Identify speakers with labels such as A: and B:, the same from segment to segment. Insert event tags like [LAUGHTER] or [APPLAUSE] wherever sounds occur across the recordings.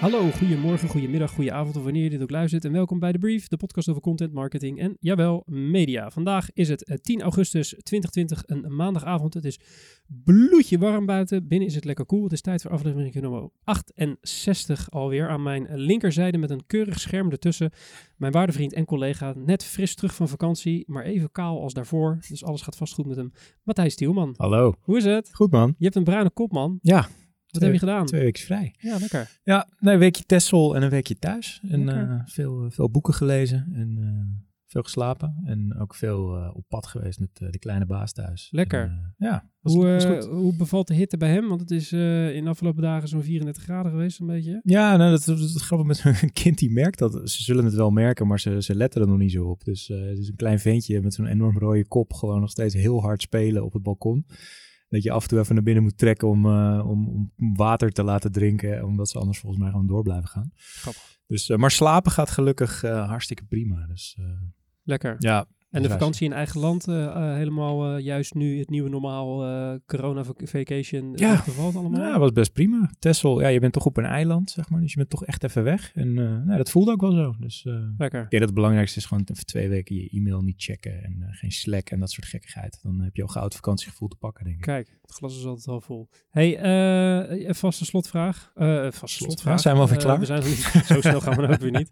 A: Hallo, goedemorgen, goedemiddag, goedenavond of wanneer je dit ook luistert. En welkom bij The Brief, de podcast over content, marketing en jawel, media. Vandaag is het eh, 10 augustus 2020, een maandagavond. Het is bloedje warm buiten, binnen is het lekker koel. Het is tijd voor aflevering nummer 68 alweer. Aan mijn linkerzijde met een keurig scherm ertussen. Mijn waardevriend en collega, net fris terug van vakantie, maar even kaal als daarvoor. Dus alles gaat vast goed met hem. Matthijs Stielman,
B: Hallo.
A: hoe is het?
B: Goed man.
A: Je hebt een bruine kop, man.
B: Ja,
A: Wat heb je gedaan?
B: twee weken vrij.
A: Ja, lekker.
B: Ja, nee, een weekje Texel en een weekje thuis. En eh, veel, veel boeken gelezen en eh, veel geslapen. En ook veel eh, op pad geweest met eh, de kleine baas thuis.
A: Lekker.
B: En, eh, ja, was,
A: Hoe,
B: was
A: eh,
B: goed.
A: hoe bevalt de hitte bij hem? Want het is eh, in de afgelopen dagen zo'n 34 graden geweest, een beetje.
B: Ja, nou, dat, is het grappig met zo'n [LAUGHS] kind die merkt dat. Ze zullen het wel merken, maar ze, ze letten er nog niet zo op. Dus eh, het is een klein ventje met zo'n enorm rode kop gewoon nog steeds heel hard spelen op het balkon. Dat je af en toe even naar binnen moet trekken om, eh, om, om water te laten drinken. Omdat ze anders volgens mij gewoon door blijven gaan.
A: Grappig.
B: Dus, eh, maar slapen gaat gelukkig eh, hartstikke prima. Dus
A: Lekker.
B: ja.
A: En de vakantie in eigen land, eh, eh, helemaal eh, juist nu het nieuwe normaal eh, corona vac- vacation.
B: Ja.
A: Bevalt allemaal.
B: Ja, was best prima. Texel, ja, je bent toch op een eiland, zeg maar. Dus je bent toch echt even weg. En nou, dat voelde ook wel zo. Dus
A: Lekker.
B: ik denk dat het belangrijkste is gewoon even twee weken je e-mail niet checken. En geen Slack en dat soort gekkigheid. Dan heb je al gauw het vakantiegevoel te pakken, denk ik.
A: Kijk, het glas is altijd al vol. hey, een vaste slotvraag. Vaste slotvraag.
B: Zijn we alweer klaar?
A: we zijn niet. [LAUGHS] Zo snel gaan we dan ook weer niet.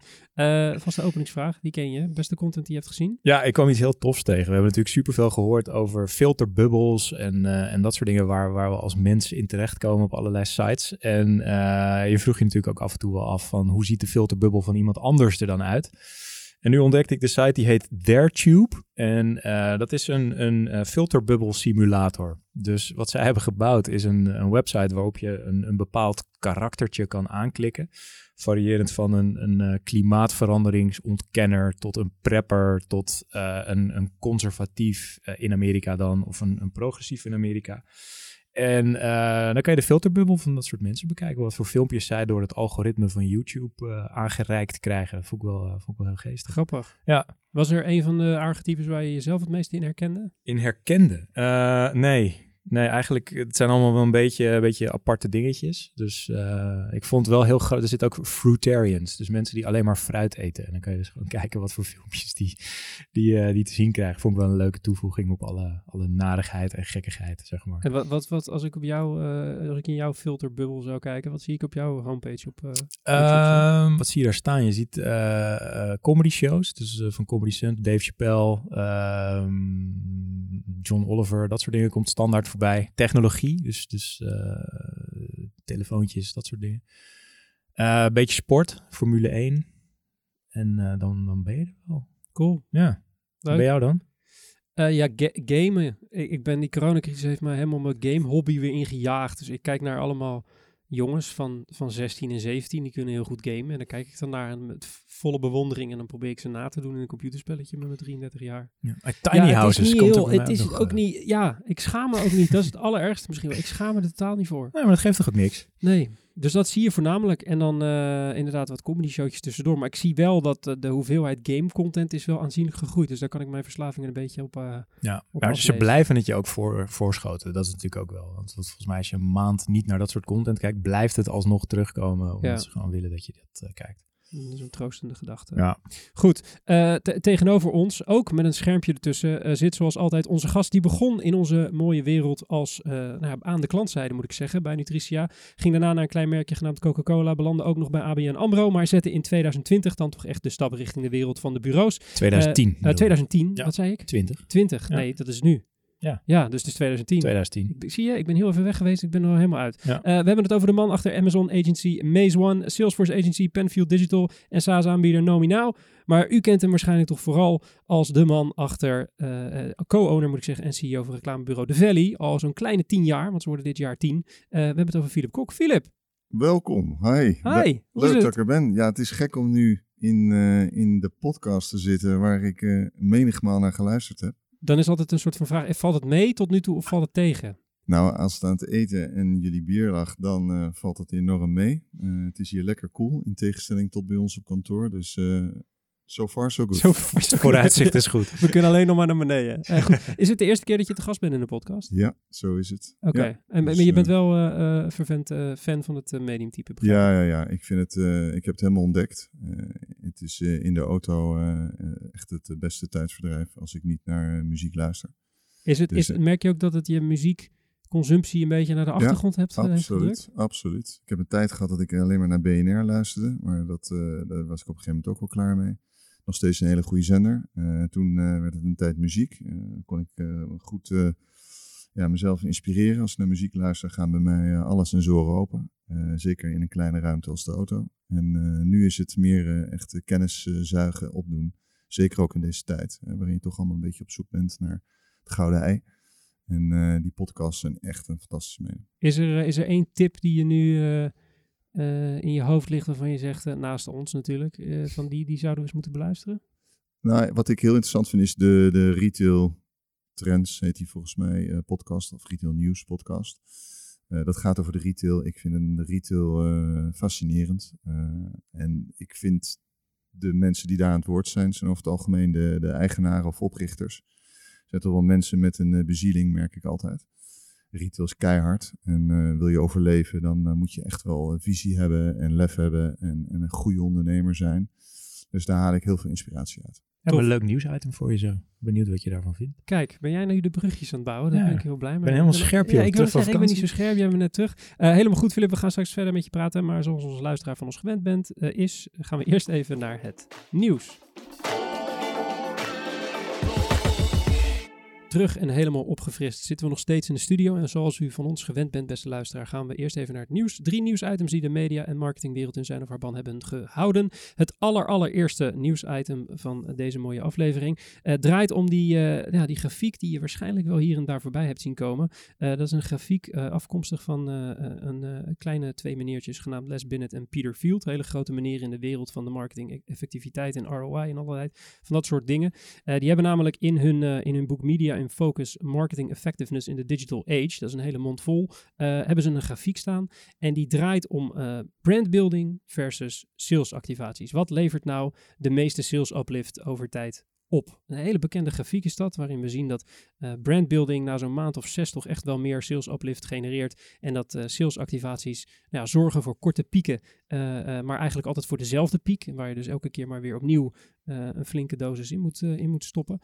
A: Vaste openingsvraag, die ken je. Beste content die je hebt gezien?
B: Ja, ik kwam iets heel tofs tegen. We hebben natuurlijk superveel gehoord over filterbubbels en, eh, en dat soort dingen waar, waar we als mensen in terechtkomen op allerlei sites. En eh, je vroeg je natuurlijk ook af en toe wel af van hoe ziet de filterbubbel van iemand anders er dan uit? En nu ontdekte ik de site die heet ThereTube. En eh, dat is een, een eh, filterbubbel simulator. Dus wat zij hebben gebouwd is een, een website waarop je een, een bepaald karaktertje kan aanklikken. Variërend van een, een eh, klimaatveranderingsontkenner tot een prepper, tot een, een conservatief in Amerika dan, of een, een progressief in Amerika. En eh, dan kan je de filterbubbel van dat soort mensen bekijken. Wat voor filmpjes zij door het algoritme van YouTube eh, aangereikt krijgen. Dat vond ik wel, eh, vond ik wel heel geestig.
A: Grappig.
B: Ja.
A: Was er een van de archetypes waar je jezelf het meest in herkende?
B: In herkende? Eh, nee. Nee, eigenlijk, het zijn allemaal wel een beetje, een beetje aparte dingetjes. Dus eh, ik vond wel heel groot. Er zitten ook fruitarians, dus mensen die alleen maar fruit eten. En dan kan je dus gewoon [LAUGHS] kijken wat voor filmpjes die, die, eh, die te zien krijgen. Vond ik wel een leuke toevoeging op alle, alle narigheid en gekkigheid, zeg maar.
A: En wat, wat, wat als ik op jou, eh, als ik in jouw filterbubbel zou kijken, wat zie ik op jouw homepage op? eh,
B: Ehm, wat zie je daar staan? Je ziet comedy shows, dus van Comedy Central, Dave Chappelle, ehm, John Oliver, dat soort dingen komt standaard voorbij. Technologie, dus, dus eh, telefoontjes, dat soort dingen. Eh, Een beetje sport, Formule 1. En eh, dan, dan ben je er wel.
A: cool.
B: Ja,
A: Leuk.
B: bij jou dan?
A: Ja, ga- gamen. Ik, ik ben die coronacrisis heeft mij helemaal mijn game hobby weer ingejaagd. Dus ik kijk naar allemaal jongens van, van 16 en 17, die kunnen heel goed gamen. En dan kijk ik dan naar en met volle bewondering en dan probeer ik ze na te doen in een computerspelletje met mijn 33 jaar.
B: Ja. Tiny
A: ja,
B: Houses komt
A: heel, het is ook
B: eh,
A: niet, ja, ik schaam me ook niet. Dat is het [LAUGHS] allerergste misschien wel. Ik schaam me er totaal niet voor.
B: Nee, maar dat geeft toch ook niks?
A: Nee, dus dat zie je voornamelijk. En dan eh, inderdaad wat comedy showtjes tussendoor. Maar ik zie wel dat eh, de hoeveelheid game content is wel aanzienlijk gegroeid. Dus daar kan ik mijn verslaving een beetje op... eh,
B: Ja,
A: op
B: maar ze blijven het je ook voor, voorschoten. Dat is natuurlijk ook wel. Want volgens mij als je een maand niet naar dat soort content kijkt, blijft het alsnog terugkomen. Omdat
A: Ja.
B: ze gewoon willen dat je dat kijkt.
A: Dat is een troostende gedachte.
B: Ja.
A: Goed, eh, te- tegenover ons, ook met een schermpje ertussen, eh, zit zoals altijd onze gast. Die begon in onze mooie wereld als eh, nou ja, aan de klantzijde, moet ik zeggen, bij Nutricia. Ging daarna naar een klein merkje genaamd Coca-Cola. Belandde ook nog bij ABN AMRO. Maar zette in 2020 dan toch echt de stap richting de wereld van de bureaus.
B: 2010.
A: Eh, 2010,
B: Ja.
A: wat zei ik?
B: 20.
A: 20,
B: Ja.
A: nee, dat is nu.
B: Ja.
A: Ja, dus het is 2010.
B: 2010.
A: Ik, zie je, ik ben heel even weg geweest. Ik ben er al helemaal uit.
B: Ja.
A: Eh, we hebben het over de man achter Amazon Agency Maze One, Salesforce Agency, Penfield Digital en SaaS-aanbieder Nominaal. Maar u kent hem waarschijnlijk toch vooral als de man achter, eh, eh, co-owner moet ik zeggen, en CEO van reclamebureau The Valley. Al zo'n kleine tien jaar, want ze worden dit jaar tien. Eh, we hebben het over Philip Kok. Philip,
C: Welkom, hi. Le- Leuk dat ik er ben. Ja, het is gek om nu in, eh, in de podcast te zitten waar ik eh menigmaal naar geluisterd heb.
A: Dan is altijd een soort van vraag, eh, valt het mee tot nu toe of valt het tegen?
C: Nou, als het aan het eten en jullie bier lag, dan eh, valt het enorm mee. Eh, het is hier lekker koel, in tegenstelling tot bij ons op kantoor. Dus eh, So far, so good. [LAUGHS]
A: Zo voor zo
B: Vooruitzicht is goed.
A: We kunnen alleen nog maar naar beneden. Goed. Is het de eerste keer dat je te gast bent in de podcast?
C: Ja, zo is het.
A: Oké.
C: Ja,
A: en
C: dus,
A: maar je bent wel eh eh, vervent eh, fan van het uh, mediumtype. begrijp?
C: Ja, ja, ja. Ik, vind het, eh, ik heb het helemaal ontdekt. Eh, het is eh, in de auto echt het eh, beste tijdsverdrijf als ik niet naar eh, muziek luister.
A: Is het,
C: Dus,
A: is,
C: eh,
A: merk je ook dat het je muziekconsumptie een beetje naar de achtergrond hebt, eh, heeft?
C: Absoluut, absoluut. Ik heb een tijd gehad dat ik alleen maar naar BNR luisterde, maar dat, eh, daar was ik op een gegeven moment ook wel klaar mee. Nog steeds een hele goede zender. Eh, toen eh, werd het een tijd muziek. Eh, kon ik eh, goed eh, ja, mezelf inspireren. Als ik naar muziek luister, gaan bij mij eh, alle sensoren open. Eh, zeker in een kleine ruimte als de auto. En eh, nu is het meer eh, echt eh, kennis eh, zuigen, opdoen. Zeker ook in deze tijd, eh, waarin je toch allemaal een beetje op zoek bent naar het gouden ei. En eh, die podcasts zijn echt een fantastische mening.
A: Is er, eh, is er één tip die je nu in je hoofd ligt waarvan je zegt, naast ons natuurlijk, van die, die zouden we eens moeten beluisteren?
C: Nou, wat ik heel interessant vind is de, de retail trends, heet die volgens mij, podcast of retail nieuws podcast. Dat gaat over de retail. Ik vind een retail fascinerend. En ik vind de mensen die daar aan het woord zijn, zijn over het algemeen de, de eigenaren of oprichters. Er zijn toch wel mensen met een eh, bezieling, merk ik altijd. Retail is keihard. En eh, wil je overleven, dan eh, moet je echt wel eh, visie hebben en lef hebben en, en een goede ondernemer zijn. Dus daar haal ik heel veel inspiratie uit.
B: Ja, een leuk nieuwsitem voor je zo. Benieuwd wat je daarvan vindt.
A: Kijk, ben jij nu de brugjes aan het bouwen? Daar
B: Ja,
A: ben ik heel blij mee.
B: ben helemaal scherp,
A: Ja,
B: joh.
A: ik wil zeggen, ik ben niet zo scherp. Jij bent net terug. Eh, helemaal goed, Filip. We gaan straks verder met je praten. Maar zoals onze luisteraar van ons gewend bent, eh, is, gaan we eerst even naar het nieuws. Terug en helemaal opgefrist zitten we nog steeds in de studio. En zoals u van ons gewend bent, beste luisteraar, gaan we eerst even naar het nieuws. Drie nieuwsitems die de media- en marketingwereld in zijn of haar ban hebben gehouden. Het aller, allereerste nieuwsitem van deze mooie aflevering eh, draait om die, ja, die grafiek die je waarschijnlijk wel hier en daar voorbij hebt zien komen. Eh, dat is een grafiek afkomstig van een kleine twee meneertjes genaamd Les Binnett en Peter Field. Hele grote meneren in de wereld van de marketing, e- effectiviteit en ROI en allerlei van dat soort dingen. Die hebben namelijk in hun, in hun boek Media in Focus Marketing Effectiveness in the Digital Age, dat is een hele mond vol, eh, hebben ze een grafiek staan. En die draait om eh, brandbuilding versus salesactivaties. Wat levert nou de meeste sales uplift over tijd op? Een hele bekende grafiek is dat, waarin we zien dat eh, brandbuilding na zo'n maand of zes toch echt wel meer sales uplift genereert. En dat eh salesactivaties nou ja, zorgen voor korte pieken, eh, maar eigenlijk altijd voor dezelfde piek. Waar je dus elke keer maar weer opnieuw een flinke dosis in moet, in moet stoppen.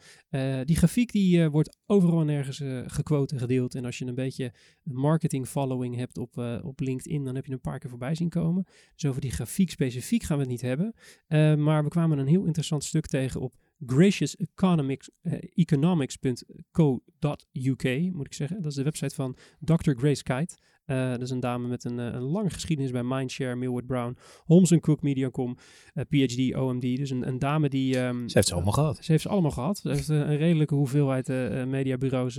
A: Die grafiek die, wordt overal en nergens gequote gedeeld. En als je een beetje marketing following hebt op, op LinkedIn, dan heb je een paar keer voorbij zien komen. Dus over die grafiek specifiek gaan we het niet hebben. Maar we kwamen een heel interessant stuk tegen op Gracious Economics, eh, moet ik zeggen. Dat is de website van Dr. Grace Kite. Eh, dat is een dame met een, eh, een lange geschiedenis bij Mindshare, Millward Brown, Holmes Cook, Mediacom, eh, PhD, OMD. Dus een, een dame die... ehm,
B: Ze heeft ze allemaal gehad.
A: ze heeft ze allemaal gehad. Ze heeft een redelijke hoeveelheid mediabureaus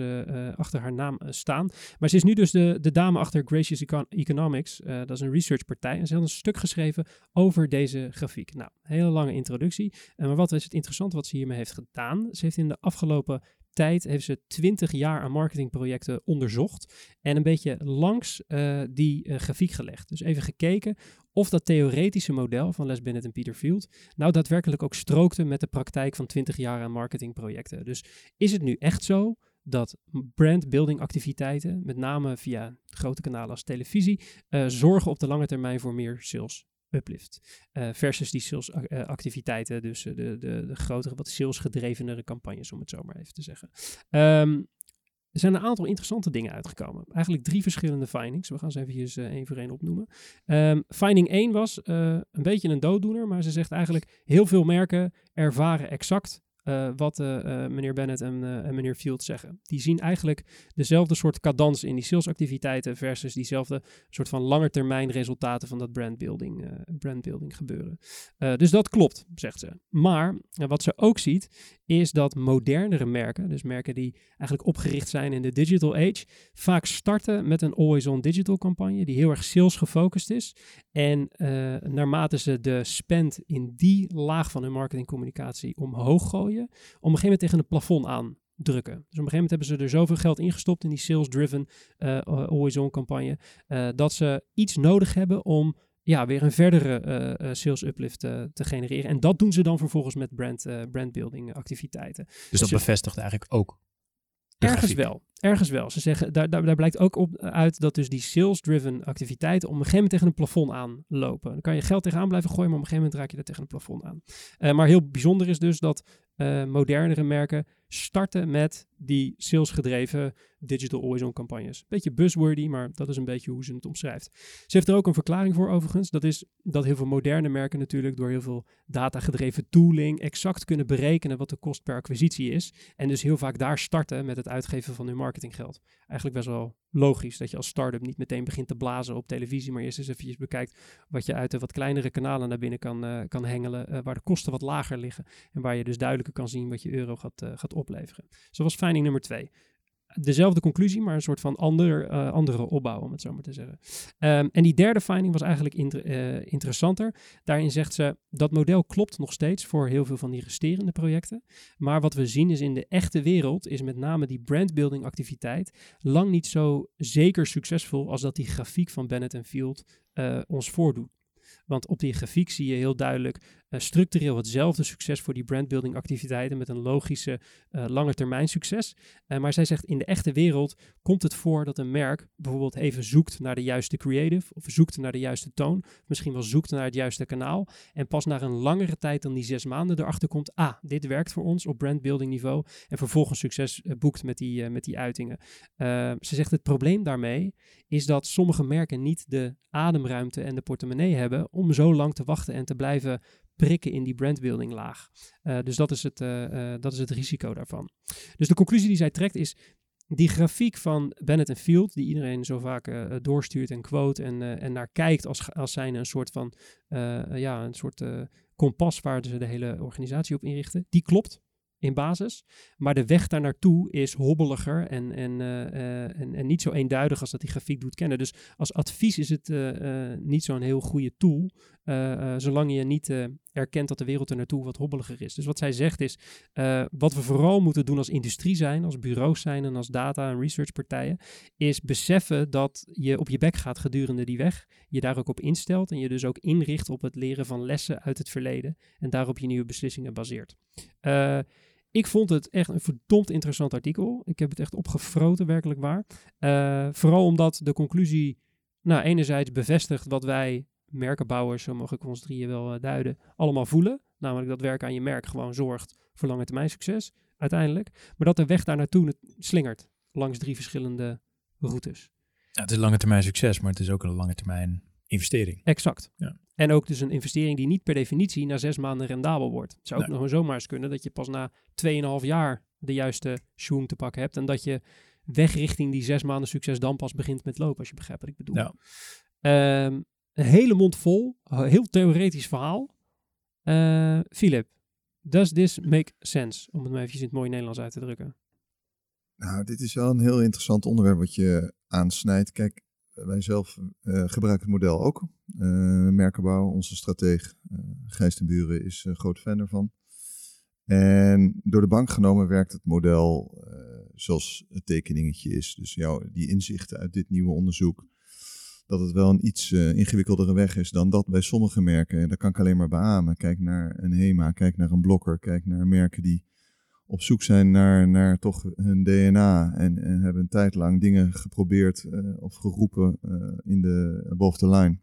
A: achter haar naam staan. Maar ze is nu dus de, de dame achter Gracious Econ- Economics. Dat is een researchpartij. En ze had een stuk geschreven over deze grafiek. Nou, hele lange introductie. Maar wat is het interessante wat ze hiermee heeft gedaan? Ze heeft in de afgelopen tijd heeft ze 20 jaar aan marketingprojecten onderzocht en een beetje langs eh, die eh, grafiek gelegd. Dus even gekeken of dat theoretische model van Les Binnett en Peter Field nou daadwerkelijk ook strookte met de praktijk van 20 jaar aan marketingprojecten. Dus is het nu echt zo dat brandbuilding activiteiten, met name via grote kanalen als televisie, eh, zorgen op de lange termijn voor meer sales uplift. Eh, versus die sales ac- eh, activiteiten, dus eh, de, de, de grotere, wat salesgedrevenere campagnes, om het zo maar even te zeggen. Ehm, er zijn een aantal interessante dingen uitgekomen. Eigenlijk drie verschillende findings. We gaan ze even één voor één opnoemen. Ehm, finding 1 was eh, een beetje een dooddoener, maar ze zegt eigenlijk heel veel merken ervaren exact eh, wat eh, eh, meneer Bennett en, en meneer Field zeggen. Die zien eigenlijk dezelfde soort cadans in die salesactiviteiten versus diezelfde soort van langetermijn resultaten van dat brandbuilding, brandbuilding gebeuren. Dus dat klopt, zegt ze. Maar wat ze ook ziet, is dat modernere merken, dus merken die eigenlijk opgericht zijn in de digital age, vaak starten met een always-on digital campagne die heel erg sales gefocust is. En naarmate ze de spend in die laag van hun marketingcommunicatie omhoog gooien, op een gegeven moment tegen een plafond aan drukken. Dus op een gegeven moment hebben ze er zoveel geld ingestopt in die sales-driven eh, always-on campagne, eh, dat ze iets nodig hebben om ja, weer een verdere uh, sales uplift uh, te genereren. En dat doen ze dan vervolgens met brand, brandbuilding activiteiten.
B: Dus, dus dat bevestigt eigenlijk ook
A: Ergens wel. Ergens wel. Ze zeggen, daar, daar, daar blijkt ook op uit dat dus die sales-driven activiteiten op een gegeven moment tegen een plafond aanlopen. Dan kan je geld tegenaan blijven gooien, maar op een gegeven moment raak je er tegen een plafond aan. Uh, maar heel bijzonder is dus dat uh, modernere merken starten met die salesgedreven digital always-on campagnes. Beetje buzzwordy, maar dat is een beetje hoe ze het omschrijft. Ze heeft er ook een verklaring voor overigens. Dat is dat heel veel moderne merken natuurlijk door heel veel data-gedreven tooling exact kunnen berekenen wat de kost per acquisitie is. En dus heel vaak daar starten met het uitgeven van hun marketinggeld. Eigenlijk best wel logisch dat je als start-up niet meteen begint te blazen op televisie, maar eerst eens eventjes bekijkt wat je uit de wat kleinere kanalen naar binnen kan, uh, kan hengelen, uh, waar de kosten wat lager liggen en waar je dus kan zien wat je euro gaat, uh, gaat opleveren. Dus dat was finding nummer twee dezelfde conclusie, maar een soort van ander, uh, andere opbouw, om het zo maar te zeggen. Um, en die derde finding was eigenlijk uh, interessanter. Daarin zegt ze, dat model klopt nog steeds voor heel veel van die resterende projecten. Maar wat we zien is in de echte wereld, is met name die brandbuilding activiteit lang niet zo zeker succesvol als dat die grafiek van Bennett Field uh, ons voordoet. Want op die grafiek zie je heel duidelijk uh, structureel hetzelfde succes voor die brandbuilding activiteiten met een logische uh, lange termijn succes. Uh, maar zij zegt in de echte wereld komt het voor dat een merk bijvoorbeeld even zoekt naar de juiste creative of zoekt naar de juiste toon, misschien wel zoekt naar het juiste kanaal en pas na een langere tijd dan die zes maanden erachter komt, ah, dit werkt voor ons op brandbuilding niveau en vervolgens succes boekt met die, met die uitingen. ze zegt het probleem daarmee is dat sommige merken niet de ademruimte en de portemonnee hebben om zo lang te wachten en te blijven prikken in die brandbuilding laag. Uh, dus dat is, het, uh, dat is het risico daarvan. Dus de conclusie die zij trekt is, die grafiek van Bennett Field, die iedereen zo vaak doorstuurt en quote en, en naar kijkt als, als zijn een soort van, ja, een soort kompas waar ze de hele organisatie op inrichten, die klopt in basis. Maar de weg daar naartoe is hobbeliger en, en, en, en, niet zo eenduidig als dat die grafiek doet kennen. Dus als advies is het niet zo'n heel goede tool, zolang je niet erkent dat de wereld er naartoe wat hobbeliger is. Dus wat zij zegt is, wat we vooral moeten doen als industrie zijn, als bureaus zijn en als data- en researchpartijen, is beseffen dat je op je bek gaat gedurende die weg. Je daar ook op instelt en je dus ook inricht op het leren van lessen uit het verleden en daarop je nieuwe beslissingen baseert. Ik vond het echt een verdomd interessant artikel. Ik heb het echt opgefroten, werkelijk waar. Vooral omdat de conclusie, nou, enerzijds bevestigt wat wij merkenbouwers, zo mogen ik ons drieën wel uh, duiden, allemaal voelen. Namelijk dat werken aan je merk gewoon zorgt voor lange termijn succes, uiteindelijk. Maar dat de weg daar naartoe slingert langs drie verschillende routes.
B: Ja, het is lange termijn succes, maar het is ook een lange termijn investering.
A: Exact. Ja. En ook dus een investering die niet per definitie na zes maanden rendabel wordt. Het zou ook nog zomaar eens kunnen dat je pas na 2,5 jaar de juiste schoen te pakken hebt. En dat je weg richting die zes maanden succes dan pas begint met lopen, als je begrijpt wat ik bedoel. Ja. Um, een hele mond vol, heel theoretisch verhaal. Uh, Philip, does this make sense? Om het maar even in het mooie Nederlands uit te drukken.
C: Nou, dit is wel een heel interessant onderwerp wat je aansnijdt. Kijk, wij zelf uh, gebruiken het model ook. Uh, Merkenbouw, onze strateeg uh, Gijs ten Buren is een groot fan ervan. En door de bank genomen werkt het model zoals het tekeningetje is. Dus jou, die inzichten uit dit nieuwe onderzoek, dat het wel een iets ingewikkeldere weg is dan dat bij sommige merken. En dat kan ik alleen maar beamen. Kijk naar een HEMA, kijk naar een Blokker, kijk naar merken die op zoek zijn naar, naar toch hun DNA en, en hebben een tijd lang dingen geprobeerd uh, of geroepen uh, in de above the line.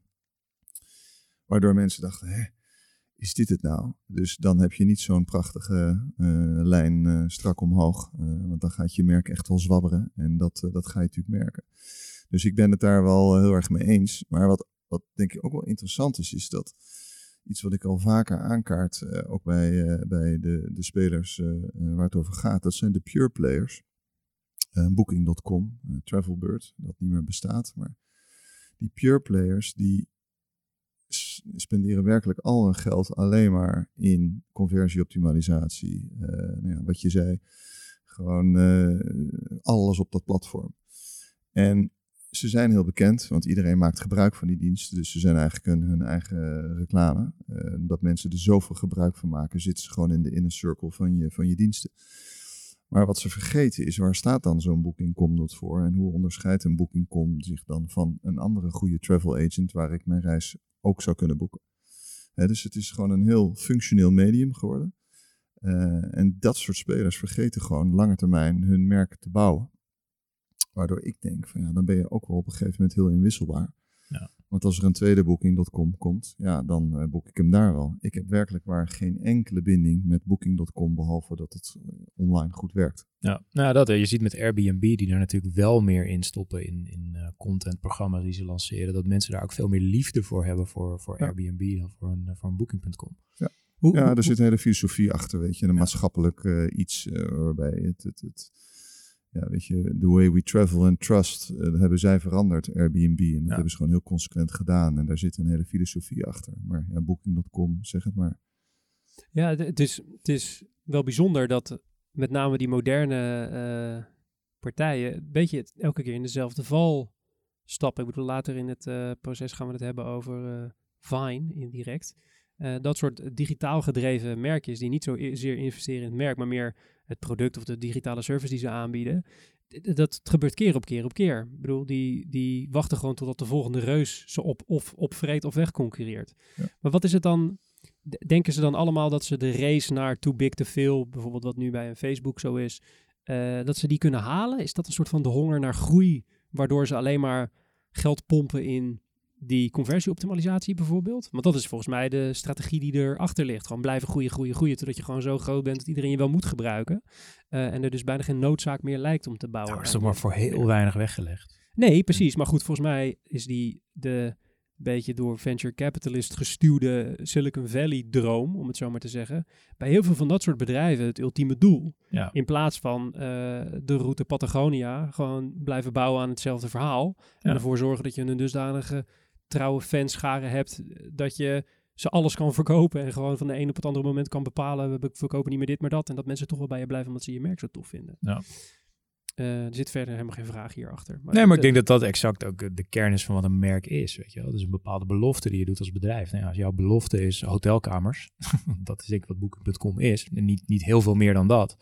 C: Waardoor mensen dachten, hè, is dit het nou? Dus dan heb je niet zo'n prachtige uh, lijn strak omhoog, want dan gaat je merk echt wel zwabberen en dat, dat ga je natuurlijk merken. Dus ik ben het daar wel heel erg mee eens. Maar wat, wat denk ik ook wel interessant is, is dat iets wat ik al vaker aankaart, uh, ook bij, uh, bij de, de spelers waar het over gaat. Dat zijn de pure players. Booking.com, Travelbird, dat niet meer bestaat. Maar die pure players, die spenderen werkelijk al hun geld alleen maar in conversieoptimalisatie. nou ja, wat je zei, gewoon alles op dat platform. En ze zijn heel bekend, want iedereen maakt gebruik van die diensten. Dus ze zijn eigenlijk hun, eigen reclame. Uh, dat mensen er zoveel gebruik van maken, zitten ze gewoon in de inner circle van je, van je diensten. Maar wat ze vergeten is, waar staat dan zo'n Booking.com voor? En hoe onderscheidt een Booking.com zich dan van een andere goede travel agent waar ik mijn reis ook zou kunnen boeken. Dus het is gewoon een heel functioneel medium geworden. Uh, en dat soort spelers vergeten gewoon lange termijn hun merk te bouwen. Waardoor ik denk van ja, dan ben je ook wel op een gegeven moment heel inwisselbaar. Ja. Want als er een tweede Booking.com komt, ja, dan uh, boek ik hem daar wel. Ik heb werkelijk waar geen enkele binding met Booking.com, behalve dat het eh, online goed werkt.
B: Ja, nou dat, je ziet met Airbnb, die er natuurlijk wel meer in stoppen in, in uh, contentprogramma's die ze lanceren, dat mensen daar ook veel meer liefde voor hebben voor, voor Airbnb dan voor een, voor een Booking.com.
C: Ja. Hoe, ja, er zit een hele filosofie achter, weet je, een maatschappelijk iets waarbij het, het, het ja, weet je, the way we travel and trust, uh, dat hebben zij veranderd, Airbnb. En dat hebben ze gewoon heel consequent gedaan. En daar zit een hele filosofie achter. Maar ja, Booking.com, zeg het maar.
A: Ja, het is, het is wel bijzonder dat met name die moderne uh, partijen een beetje elke keer in dezelfde val stappen. Ik bedoel, later in het uh, proces gaan we het hebben over Vine indirect. Dat soort digitaal gedreven merkjes die niet zozeer investeren in het merk, maar meer het product of de digitale service die ze aanbieden. Dat gebeurt keer op keer op keer. Ik bedoel, die, die wachten gewoon totdat de volgende reus ze op of opvreet of wegconcurreert. Ja. Maar wat is het dan? Denken ze dan allemaal dat ze de race naar too big to fail, bijvoorbeeld wat nu bij een Facebook zo is, uh, dat ze die kunnen halen? Is dat een soort van de honger naar groei, waardoor ze alleen maar geld pompen in die conversieoptimalisatie bijvoorbeeld. Want dat is volgens mij de strategie die erachter ligt. Gewoon blijven groeien, groeien, groeien, totdat je gewoon zo groot bent dat iedereen je wel moet gebruiken. Uh, en er dus bijna geen noodzaak meer lijkt om te bouwen.
B: Nou, is toch maar voor heel weinig weggelegd.
A: Nee, precies. Maar goed, volgens mij is die de beetje door venture capitalist gestuurde Silicon Valley droom, om het zo maar te zeggen, bij heel veel van dat soort bedrijven het ultieme doel. Ja. In plaats van uh, de route Patagonia gewoon blijven bouwen aan hetzelfde verhaal en ervoor zorgen dat je een dusdanige trouwe fanscharen hebt, dat je ze alles kan verkopen en gewoon van de ene op het andere moment kan bepalen, we verkopen niet meer dit, maar dat. En dat mensen toch wel bij je blijven omdat ze je merk zo tof vinden. Ja. Uh, er zit verder helemaal geen vraag hierachter.
B: Maar nee, maar ik denk dat dat exact ook de kern is van wat een merk is. Weet je wel? Dat is een bepaalde belofte die je doet als bedrijf. Nou ja, als jouw belofte is hotelkamers, [LAUGHS] dat is denk ik wat Booking.com is, en niet, niet heel veel meer dan dat.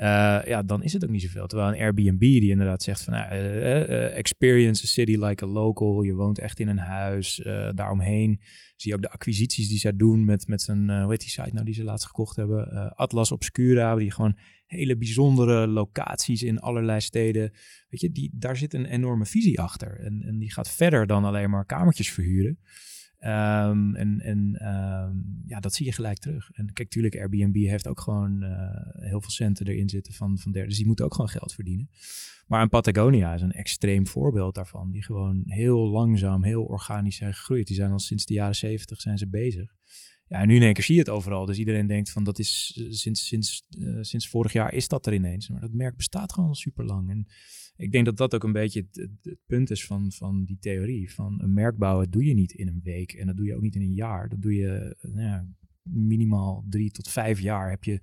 B: Uh, ja, dan is het ook niet zoveel. Terwijl een Airbnb die inderdaad zegt van uh, uh, experience a city like a local. Je woont echt in een huis. daaromheen zie je ook de acquisities die zij doen met, met zijn, hoe heet die site nou die ze laatst gekocht hebben? Atlas Obscura, die gewoon hele bijzondere locaties in allerlei steden. Weet je, die, daar zit een enorme visie achter. En, en die gaat verder dan alleen maar kamertjes verhuren. Um, en en um, ja, dat zie je gelijk terug. En kijk, tuurlijk, Airbnb heeft ook gewoon uh, heel veel centen erin zitten van, van derde. Dus die moeten ook gewoon geld verdienen. Maar een Patagonia is een extreem voorbeeld daarvan. Die gewoon heel langzaam, heel organisch zijn gegroeid. Die zijn al sinds de jaren zeventig zijn ze bezig. Ja, en nu in één keer zie je het overal. Dus iedereen denkt van dat is uh, sinds, sinds, uh, sinds vorig jaar is dat er ineens. Maar dat merk bestaat gewoon super lang. En ik denk dat dat ook een beetje het, het, punt is van, van die theorie. Van een merk bouwen doe je niet in een week en dat doe je ook niet in een jaar. Dat doe je nou ja, minimaal drie tot vijf jaar heb je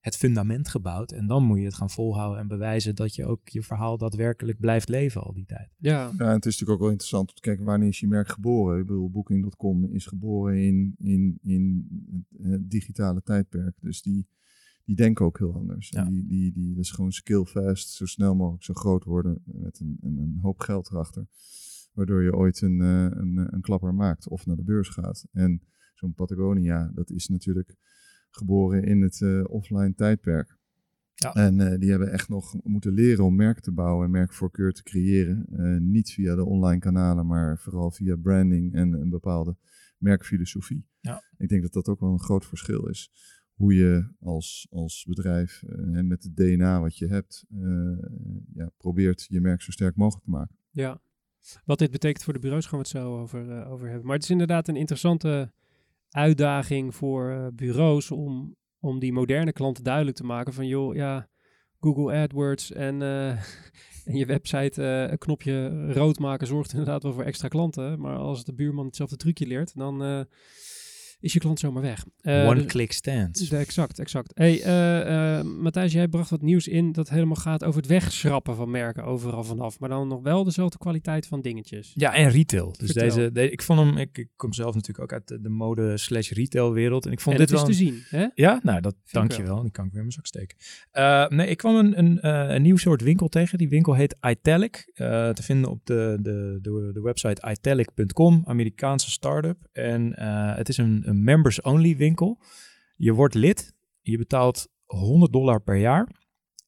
B: het fundament gebouwd. En dan moet je het gaan volhouden en bewijzen dat je ook je verhaal daadwerkelijk blijft leven al die tijd.
C: Ja, ja het is natuurlijk ook wel interessant om te kijken wanneer is je merk geboren. Ik bedoel, Booking.com is geboren in, in, in het digitale tijdperk. Dus die die denken ook heel anders. Die, die, die, dat is gewoon skill fast, zo snel mogelijk zo groot worden met een, een, een hoop geld erachter. Waardoor je ooit een, uh, een, een klapper maakt of naar de beurs gaat. En zo'n Patagonia, dat is natuurlijk geboren in het uh, offline tijdperk. Ja. En uh, die hebben echt nog moeten leren om merk te bouwen en merkvoorkeur te creëren. niet via de online kanalen, maar vooral via branding en een bepaalde merkfilosofie. Ja. Ik denk dat dat ook wel een groot verschil is hoe je als, als bedrijf en met het DNA wat je hebt, uh, ja, probeert je merk zo sterk mogelijk te maken.
A: Ja, wat dit betekent voor de bureaus gaan we het zo over, uh, over hebben. Maar het is inderdaad een interessante uitdaging voor bureaus om, om die moderne klanten duidelijk te maken van joh, ja, Google AdWords en, [LAUGHS] en je website een knopje rood maken zorgt inderdaad wel voor extra klanten. Maar als de buurman hetzelfde trucje leert, dan is je klant zomaar weg. Uh,
B: One
A: dus-
B: click stands.
A: de- exact, exact. Hey, eh, eh, Matthijs, jij bracht wat nieuws in dat helemaal gaat over het wegschrappen van merken overal vanaf. Maar dan nog wel dezelfde kwaliteit van dingetjes.
B: Ja, en retail. Dus
A: Vertel.
B: deze, de- ik vond hem, ik, ik kom zelf natuurlijk ook uit de, de mode slash retail wereld. En ik vond
A: en
B: dit
A: is
B: wel
A: te zien, hè?
B: Ja, nou, dat dank je
A: wel.
B: Die kan ik weer in mijn zak steken. Eh, nee, ik kwam een, een, eh, een nieuw soort winkel tegen. Die winkel heet Italic. eh, te vinden op de, de, de, de website italic.com, Amerikaanse start-up. En eh, het is een, een members-only winkel. Je wordt lid. Je betaalt 100 dollar per jaar.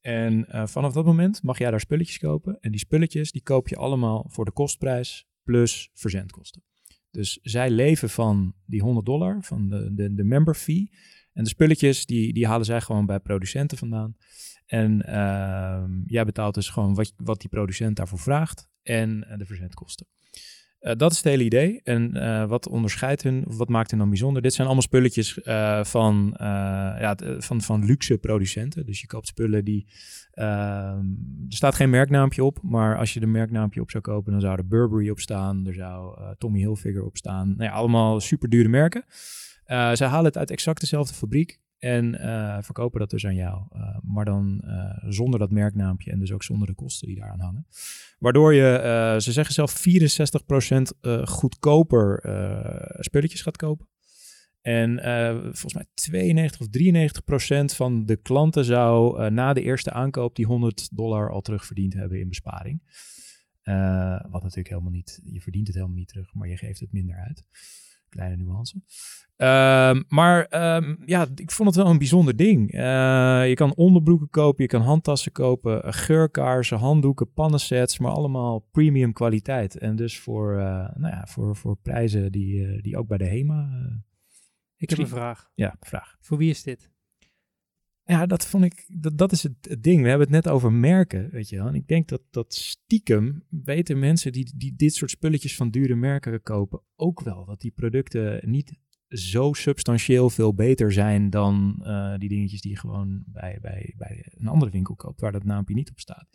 B: En eh, vanaf dat moment mag jij daar spulletjes kopen. En die spulletjes die koop je allemaal voor de kostprijs plus verzendkosten. Dus zij leven van die 100 dollar, van de, de, de member fee. En de spulletjes, die, die halen zij gewoon bij producenten vandaan. En ehm, jij betaalt dus gewoon wat, wat die producent daarvoor vraagt en eh, de verzendkosten. Eh, dat is het hele idee. En eh, wat onderscheidt hun, wat maakt hun dan bijzonder? Dit zijn allemaal spulletjes eh, van, ja, van, van luxe producenten. Dus je koopt spullen die... ehm, er staat geen merknaampje op, maar als je de merknaampje op zou kopen, dan zou er Burberry op staan. Er zou Tommy Hilfiger op staan. Nou ja, allemaal super dure merken. Zij halen het uit exact dezelfde fabriek en eh, verkopen dat dus aan jou. Eh, maar dan eh, zonder dat merknaampje en dus ook zonder de kosten die daaraan hangen. Waardoor je, ze zeggen zelf 64% eh goedkoper spulletjes gaat kopen. En volgens mij 92 of 93 procent van de klanten zou na de eerste aankoop die 100 dollar al terugverdiend hebben in besparing. Wat natuurlijk helemaal niet, je verdient het helemaal niet terug, maar je geeft het minder uit. Kleine nuance. Ehm, maar ehm, ja, ik vond het wel een bijzonder ding. Eh, je kan onderbroeken kopen, je kan handtassen kopen, eh, geurkaarsen, handdoeken, pannensets, maar allemaal premium kwaliteit. En dus voor, eh, nou ja, voor, voor prijzen die, die ook bij de HEMA...
A: Ik heb een vraag.
B: ja, vraag.
A: Voor wie is dit?
B: Ja, dat vond ik, dat, dat is het, ding. We hebben het net over merken, weet je wel. En ik denk dat, dat stiekem weten mensen die, die dit soort spulletjes van dure merken kopen ook wel. Dat die producten niet zo substantieel veel beter zijn dan eh, die dingetjes die je gewoon bij, bij, bij een andere winkel koopt, waar dat naampje niet op staat.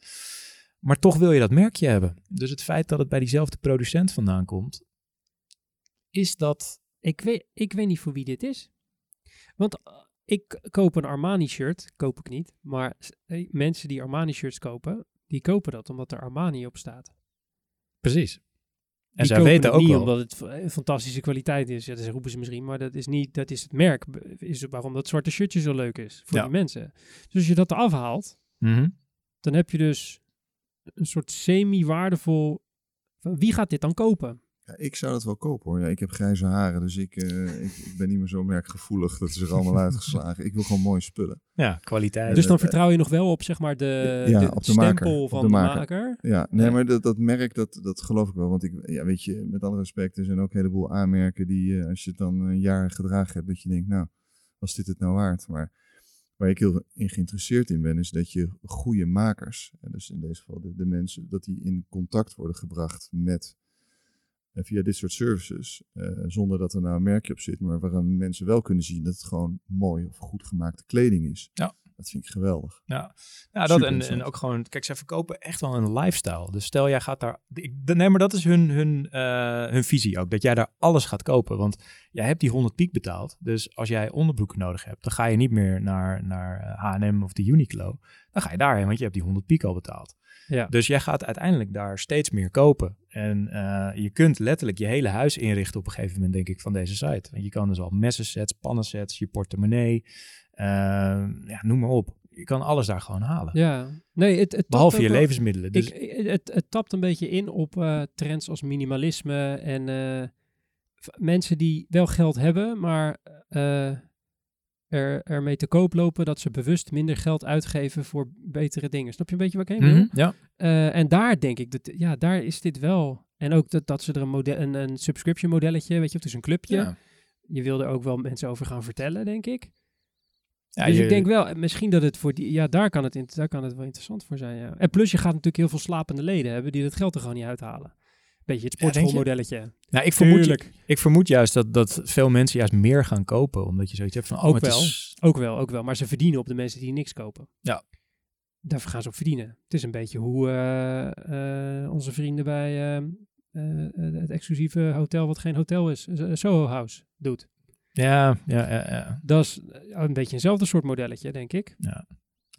B: Maar toch wil je dat merkje hebben. Dus het feit dat het bij diezelfde producent vandaan komt, is dat...
A: Ik weet, ik weet niet voor wie dit is. Want eh, ik koop een Armani shirt, koop ik niet. Maar mensen die Armani shirts kopen, die kopen dat omdat er Armani op staat.
B: Precies. En
A: Die
B: zij weten ook
A: niet
B: wel.
A: omdat het eh, fantastische kwaliteit is. Ja, dat roepen ze misschien, maar dat is niet, dat is het merk. Is waarom dat zwarte shirtje zo leuk is voor
B: Ja.
A: die mensen. Dus als je dat eraf haalt,
B: Mhm.
A: dan heb je dus een soort semi-waardevol. Wie gaat dit dan kopen?
C: Ja, ik zou dat wel kopen hoor. Ja, ik heb grijze haren, dus ik, eh, ik, ik ben niet meer zo merkgevoelig. Dat is er allemaal [LAUGHS] uitgeslagen. Ik wil gewoon mooie spullen.
B: Ja, kwaliteit.
A: dus dan
C: eh,
A: vertrouw je nog wel op zeg maar de,
C: Ja,
A: de
C: op de maker.
A: stempel
C: Op
A: van
C: de
A: de
C: maker.
A: maker.
C: Ja, nee, maar dat, dat merk, dat, dat geloof ik wel. Want ik, ja, weet je, met alle respect, er zijn ook een heleboel aanmerken die, eh, als je het dan een jaar gedragen hebt, dat je denkt, nou, was dit het nou waard? Maar waar ik heel in geïnteresseerd in ben, is dat je goede makers, en dus in deze geval de, de mensen, dat die in contact worden gebracht met, via dit soort services, eh, zonder dat er nou een merkje op zit, maar waarin mensen wel kunnen zien dat het gewoon mooi of goed gemaakte kleding is.
B: Ja.
C: Dat vind ik geweldig.
B: Ja, ja dat
C: Super
B: en, en ook gewoon, kijk, zij verkopen echt wel een lifestyle. Dus stel jij gaat daar, ik, nee, maar dat is hun, hun, eh, hun visie ook, dat jij daar alles gaat kopen. Want jij hebt die 100 piek betaald, dus als jij onderbroeken nodig hebt, dan ga je niet meer naar, naar eh, H&M of de Uniqlo. Dan ga je daarheen, want je hebt die 100 piek al betaald.
A: Ja.
B: Dus jij gaat uiteindelijk daar steeds meer kopen. En eh, je kunt letterlijk je hele huis inrichten op een gegeven moment, denk ik, van deze site. Want je kan dus al messensets, pannensets, je portemonnee, ja, noem maar op. Je kan alles daar gewoon halen.
A: Ja, nee, het, het
B: Behalve je levensmiddelen. Dus
A: Ik, het, het tapt een beetje in op eh, trends als minimalisme en eh, mensen die wel geld hebben, maar eh er, ermee te koop lopen dat ze bewust minder geld uitgeven voor betere dingen. Snap je een beetje wat ik heen wil?
B: Mhm, ja.
A: En daar denk ik, dat, ja, daar is dit wel. En ook dat, dat ze er een, model, een, een subscription modelletje, weet je, of het is een clubje.
B: Ja.
A: Je wil er ook wel mensen over gaan vertellen, denk ik.
B: Ja,
A: dus
B: je-
A: ik denk wel, misschien dat het voor die, ja, daar kan het, in, daar kan het wel interessant voor zijn, ja. En plus je gaat natuurlijk heel veel slapende leden hebben die dat geld er gewoon niet uithalen. Beetje het
B: Ja,
A: sportschoolmodelletje.
B: Nou, ik vermoed, ik vermoed juist dat, dat veel mensen juist meer gaan kopen. Omdat je zoiets hebt van, oh,
A: Ook wel.
B: is-
A: Ook wel, ook wel. Maar ze verdienen op de mensen die niks kopen.
B: Ja.
A: Daar gaan ze op verdienen. Het is een beetje hoe eh, eh, onze vrienden bij eh, eh, het exclusieve hotel, wat geen hotel is, eh, Soho House, doet.
B: Ja, ja, ja, ja.
A: Dat is een beetje eenzelfde soort modelletje, denk ik.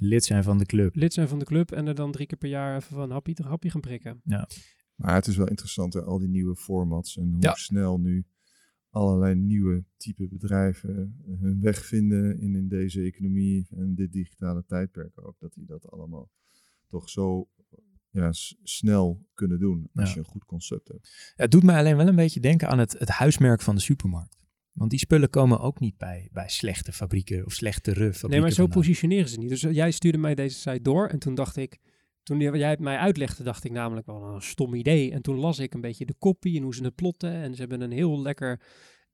B: Lid zijn van de club.
A: Lid zijn van de club en er dan drie keer per jaar even van happy, happy gaan prikken.
C: Maar het is wel interessant, hè, al die nieuwe formats en hoe
B: Ja.
C: snel nu allerlei nieuwe type bedrijven eh, hun weg vinden in, in deze economie en dit digitale tijdperk ook. Dat die dat allemaal toch zo ja, snel kunnen doen als
B: Ja.
C: je een goed concept hebt.
B: Het doet mij alleen wel een beetje denken aan het, het huismerk van de supermarkt. Want die spullen komen ook niet bij, bij slechte fabrieken of slechtere fabrieken.
A: Nee, maar zo
B: vandaan.
A: positioneren ze niet. Dus jij stuurde mij deze site door en toen dacht ik, toen jij het mij uitlegde, dacht ik namelijk wel een stom idee. En toen las ik een beetje de kopie en hoe ze het plotten. En ze hebben een heel lekker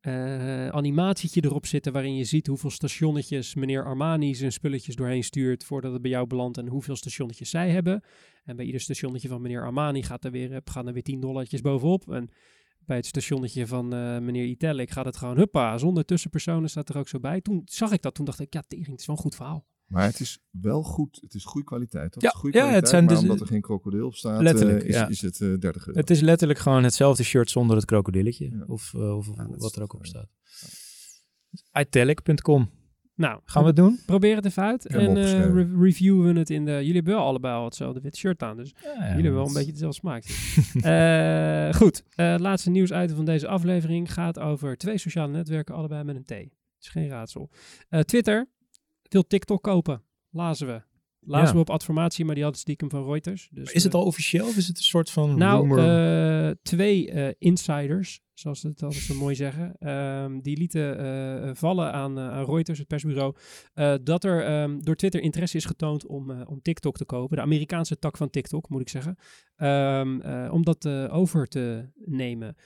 A: eh, animatietje erop zitten waarin je ziet hoeveel stationnetjes meneer Armani zijn spulletjes doorheen stuurt voordat het bij jou belandt en hoeveel stationnetjes zij hebben. En bij ieder stationnetje van meneer Armani gaat er weer, gaan er weer 10 dollartjes bovenop. En bij het stationnetje van eh, meneer Italic gaat het gewoon huppa, zonder tussenpersonen staat er ook zo bij. Toen zag ik dat, toen dacht ik, ja, tering, het is wel een goed verhaal.
C: Maar het is wel goed, het is goede kwaliteit. Toch?
B: Ja,
C: het is goede
B: ja, het zijn
C: maar
B: dus-
C: omdat er geen krokodil op staat,
B: Letterlijk,
C: eh, is,
B: ja.
C: is het eh 30 euro.
B: Het is letterlijk gewoon hetzelfde shirt zonder het krokodilletje.
C: Ja.
B: Of, of, wat er ook op staat. Italic.com.
A: Nou,
B: Gaan we het doen?
A: Probeer het even uit. en
C: opgeschreven.
A: re- reviewen we het in de... Jullie hebben wel allebei al hetzelfde wit shirt aan, dus
B: Ja,
A: jullie hebben wel een beetje dezelfde smaak. [LAUGHS] Eh, goed, Eh, het laatste nieuwsitem van deze aflevering gaat over twee sociale netwerken, allebei met een T. Het is geen raadsel. Eh, Twitter wil TikTok kopen, lazen we.
B: Ja.
A: we op adformatie, maar die hadden stiekem van Reuters. Dus,
B: Is het
A: eh,
B: al officieel of is het een soort van
A: Nou,
B: rumor?
A: eh, twee eh, insiders, zoals ze het altijd zo mooi zeggen, ehm, die lieten vallen aan, aan Reuters, het persbureau, dat er ehm, door Twitter interesse is getoond om, om TikTok te kopen. De Amerikaanse tak van TikTok, moet ik zeggen. Ehm, eh, om dat over te nemen.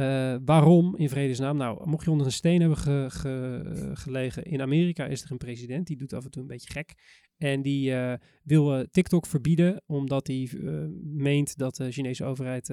A: Eh, waarom in vredesnaam? Nou, mocht je onder een steen hebben ge- ge- gelegen, in Amerika is er een president, die doet af en toe een beetje gek. En die eh, wil eh, TikTok verbieden, omdat hij meent dat de Chinese overheid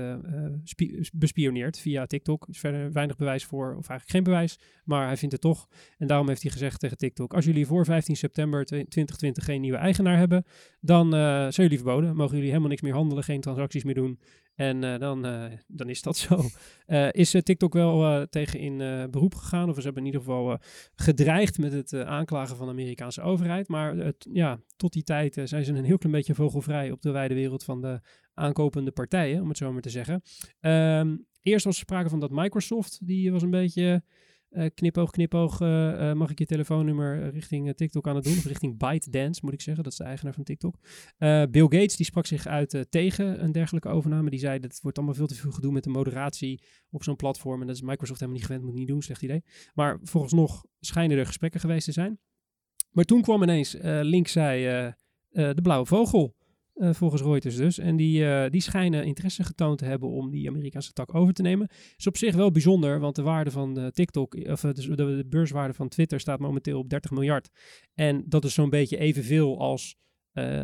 A: bespioneert via TikTok. Er is verder weinig bewijs voor, of eigenlijk geen bewijs, maar hij vindt het toch. En daarom heeft hij gezegd tegen TikTok, als jullie voor 15 september 2020 geen nieuwe eigenaar hebben, dan zijn jullie verboden. Mogen jullie helemaal niks meer handelen, geen transacties meer doen. En eh, dan, eh, dan is dat [LAUGHS] zo. Eh, is TikTok wel tegen in beroep gegaan? Of ze hebben in ieder geval gedreigd met het aanklagen van de Amerikaanse overheid. Maar ja, tot die tijd zijn ze een heel klein beetje vogelvrij op de wijde wereld van de aankopende partijen, om het zo maar te zeggen. Ehm, eerst was er sprake van dat Microsoft, die was een beetje eh, knipoog, knipoog, eh, eh, mag ik je telefoonnummer richting TikTok aan het doen? Of richting ByteDance, moet ik zeggen. Dat is de eigenaar van TikTok. Bill Gates, die sprak zich uit tegen een dergelijke overname. Die zei, dat het wordt allemaal veel te veel gedoe met de moderatie op zo'n platform. En dat is Microsoft helemaal niet gewend, moet niet doen, slecht idee. Maar volgens nog schijnen er gesprekken geweest te zijn. Maar toen kwam ineens, links zei de blauwe vogel, eh, volgens Reuters dus. En die, eh, die schijnen interesse getoond te hebben om die Amerikaanse tak over te nemen. Is op zich wel bijzonder, want de waarde van eh, TikTok, of eh, dus de, de beurswaarde van Twitter staat momenteel op 30 miljard. En dat is zo'n beetje evenveel als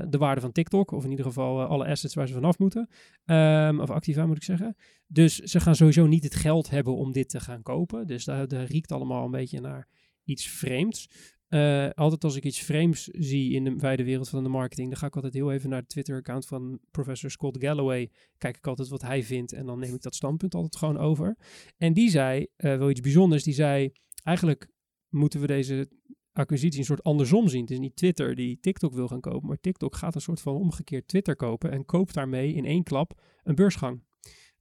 A: de waarde van TikTok, of in ieder geval alle assets waar ze vanaf moeten. Ehm, of activa moet ik zeggen. Dus ze gaan sowieso niet het geld hebben om dit te gaan kopen. Dus daar riekt allemaal een beetje naar iets vreemds. Eh, altijd als ik iets vreemds zie in de wijde wereld van de marketing, dan ga ik altijd heel even naar de Twitter-account van professor Scott Galloway. Kijk ik altijd wat hij vindt en dan neem ik dat standpunt altijd gewoon over. En die zei, eh, wel iets bijzonders, die zei, eigenlijk moeten we deze acquisitie een soort andersom zien. Het is niet Twitter die TikTok wil gaan kopen, maar TikTok gaat een soort van omgekeerd Twitter kopen en koopt daarmee in één klap een beursgang.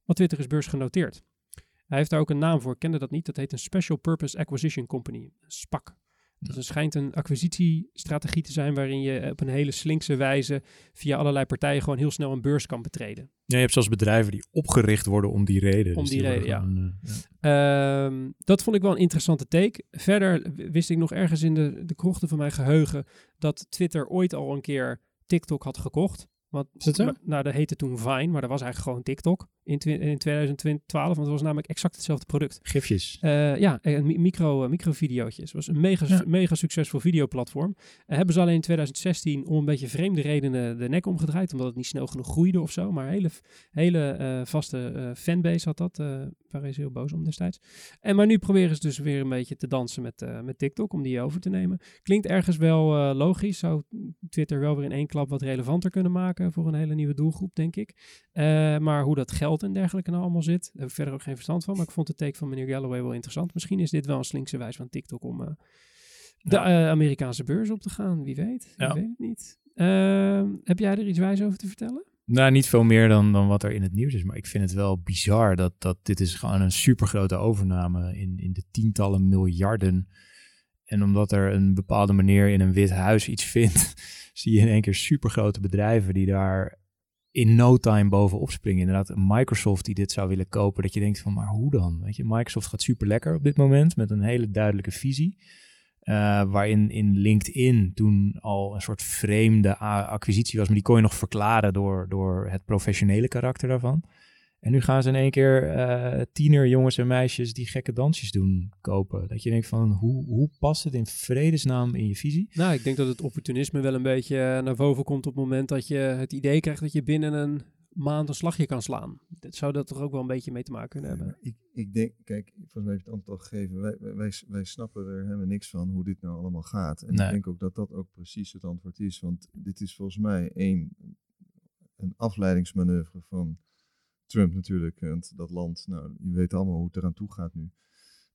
A: Want Twitter is beursgenoteerd. Hij heeft daar ook een naam voor, kende dat niet. Dat heet een Special Purpose Acquisition Company, SPAC. Dat is- schijnt een acquisitiestrategie te zijn waarin je op een hele slinkse wijze via allerlei partijen gewoon heel snel een beurs kan betreden.
B: Ja, je hebt zelfs bedrijven die opgericht worden om die reden.
A: Om
B: Dus
A: die reden, ja.
B: gewoon, eh, ja.
A: Ehm, dat vond ik wel een interessante take. Verder wist ik nog ergens in de, de krochten van mijn geheugen dat Twitter ooit al een keer TikTok had gekocht. Want, nou, dat heette toen Vine, maar dat was eigenlijk gewoon TikTok in, in 2012, want het was namelijk exact hetzelfde product.
B: Gifjes.
A: Eh, ja, en micro, uh, microvideootjes. Het was een mega,
B: Ja.
A: mega succesvol videoplatform. Eh, hebben ze alleen in 2016 om een beetje vreemde redenen de nek omgedraaid, omdat het niet snel genoeg groeide of zo. Maar een hele, hele eh, vaste eh, fanbase had dat. eh waren ze heel boos om destijds. En maar nu proberen ze dus weer een beetje te dansen met, eh, met TikTok om die over te nemen. Klinkt ergens wel eh, logisch. Zou Twitter wel weer in één klap wat relevanter kunnen maken voor een hele nieuwe doelgroep, denk ik. Eh, maar hoe dat geld geld en dergelijke nou allemaal zit. Daar heb ik verder ook geen verstand van. Maar ik vond de take van meneer Galloway wel interessant. Misschien is dit wel een slinkse wijze van TikTok om eh, de
B: Ja.
A: eh, Amerikaanse beurs op te gaan. Wie weet.
B: Ja.
A: Ik weet het niet. Ehm, heb jij er iets wijs over te vertellen?
B: Nou, niet veel meer dan, dan wat er in het nieuws is. Maar ik vind het wel bizar dat, dat dit is gewoon een supergrote overname in, in de tientallen miljarden. En omdat er een bepaalde meneer in een wit huis iets vindt, [LAUGHS] zie je in één keer supergrote bedrijven die daar in no time bovenop springen. Inderdaad, Microsoft die dit zou willen kopen. Dat je denkt van, maar hoe dan? Weet je, Microsoft gaat super lekker op dit moment met een hele duidelijke visie. Eh, waarin in LinkedIn toen al een soort vreemde acquisitie was. Maar die kon je nog verklaren door, door het professionele karakter daarvan. En nu gaan ze in één keer eh tiener jongens en meisjes die gekke dansjes doen kopen. Dat je denkt van, hoe, hoe past het in vredesnaam in je visie?
A: Nou, ik denk dat het opportunisme wel een beetje eh, naar boven komt op het moment dat je het idee krijgt dat je binnen een maand een slagje kan slaan. Dat zou dat toch ook wel een beetje mee te maken kunnen hebben.
C: Ik, ik denk, kijk, volgens mij heeft het antwoord al gegeven. Wij, wij, wij, wij snappen er helemaal niks van hoe dit nou allemaal gaat. En
B: Nee.
C: ik denk ook dat dat ook precies het antwoord is. Want dit is volgens mij één, een afleidingsmanoeuvre van Trump natuurlijk. Want dat land, nou, je weet allemaal hoe het eraan toe gaat nu.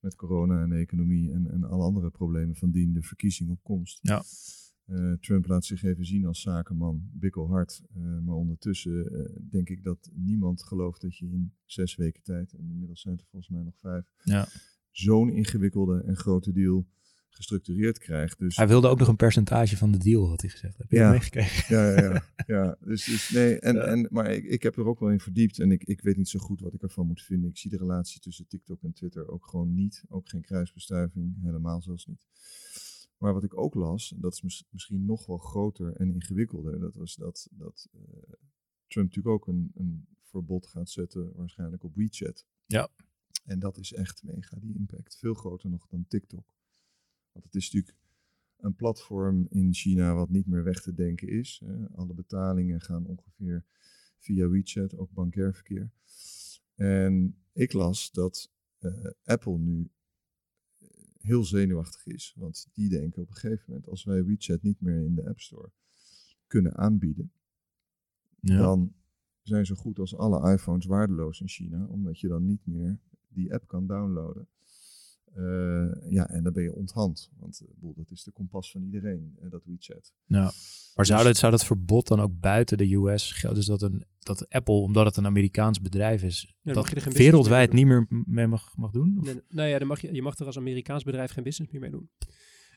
C: Met corona en de economie en, en alle andere problemen van dien de verkiezing op komst.
B: Ja.
C: Eh, Trump laat zich even zien als zakenman, bikkelhard. Eh, maar ondertussen eh, denk ik dat niemand gelooft dat je in zes weken tijd, en inmiddels zijn het er volgens mij nog vijf,
B: Ja.
C: zo'n ingewikkelde en grote deal gestructureerd krijgt. Dus
B: Hij wilde ook nog een percentage van de deal, had hij gezegd. Heb je
C: Ja.
B: meegekregen?
C: ja, ja, ja. [LAUGHS] ja dus, dus nee, en,
B: Ja.
C: en, maar ik, ik heb er ook wel in verdiept en ik, ik weet niet zo goed wat ik ervan moet vinden. Ik zie de relatie tussen TikTok en Twitter ook gewoon niet. Ook geen kruisbestuiving, helemaal zelfs niet. Maar wat ik ook las, en dat is mis- misschien nog wel groter en ingewikkelder, dat was dat, dat eh, Trump natuurlijk ook een, een verbod gaat zetten, waarschijnlijk op WeChat.
B: Ja.
C: En dat is echt mega, die impact. Veel groter nog dan TikTok. Want het is natuurlijk een platform in China wat niet meer weg te denken is. alle betalingen gaan ongeveer via WeChat, ook bankair verkeer. En ik las dat eh, Apple nu eh, heel zenuwachtig is. Want die denken op een gegeven moment, als wij WeChat niet meer in de App Store kunnen aanbieden,
B: Ja.
C: dan zijn zo goed als alle iPhones waardeloos in China, omdat je dan niet meer die app kan downloaden. Eh, ja, en dan ben je onthand. Want eh, bedoel, dat is de kompas van iedereen, eh, dat WeChat.
B: Ja. Maar zou dat, zou dat verbod dan ook buiten de US gelden? Dus dat, een, dat Apple, omdat het een Amerikaans bedrijf is, dat
A: je er
B: wereldwijd
A: mee
B: niet meer mee mag, mag doen? Of-
A: Nee, nou ja, dan mag je, je mag er als Amerikaans bedrijf geen business meer mee doen.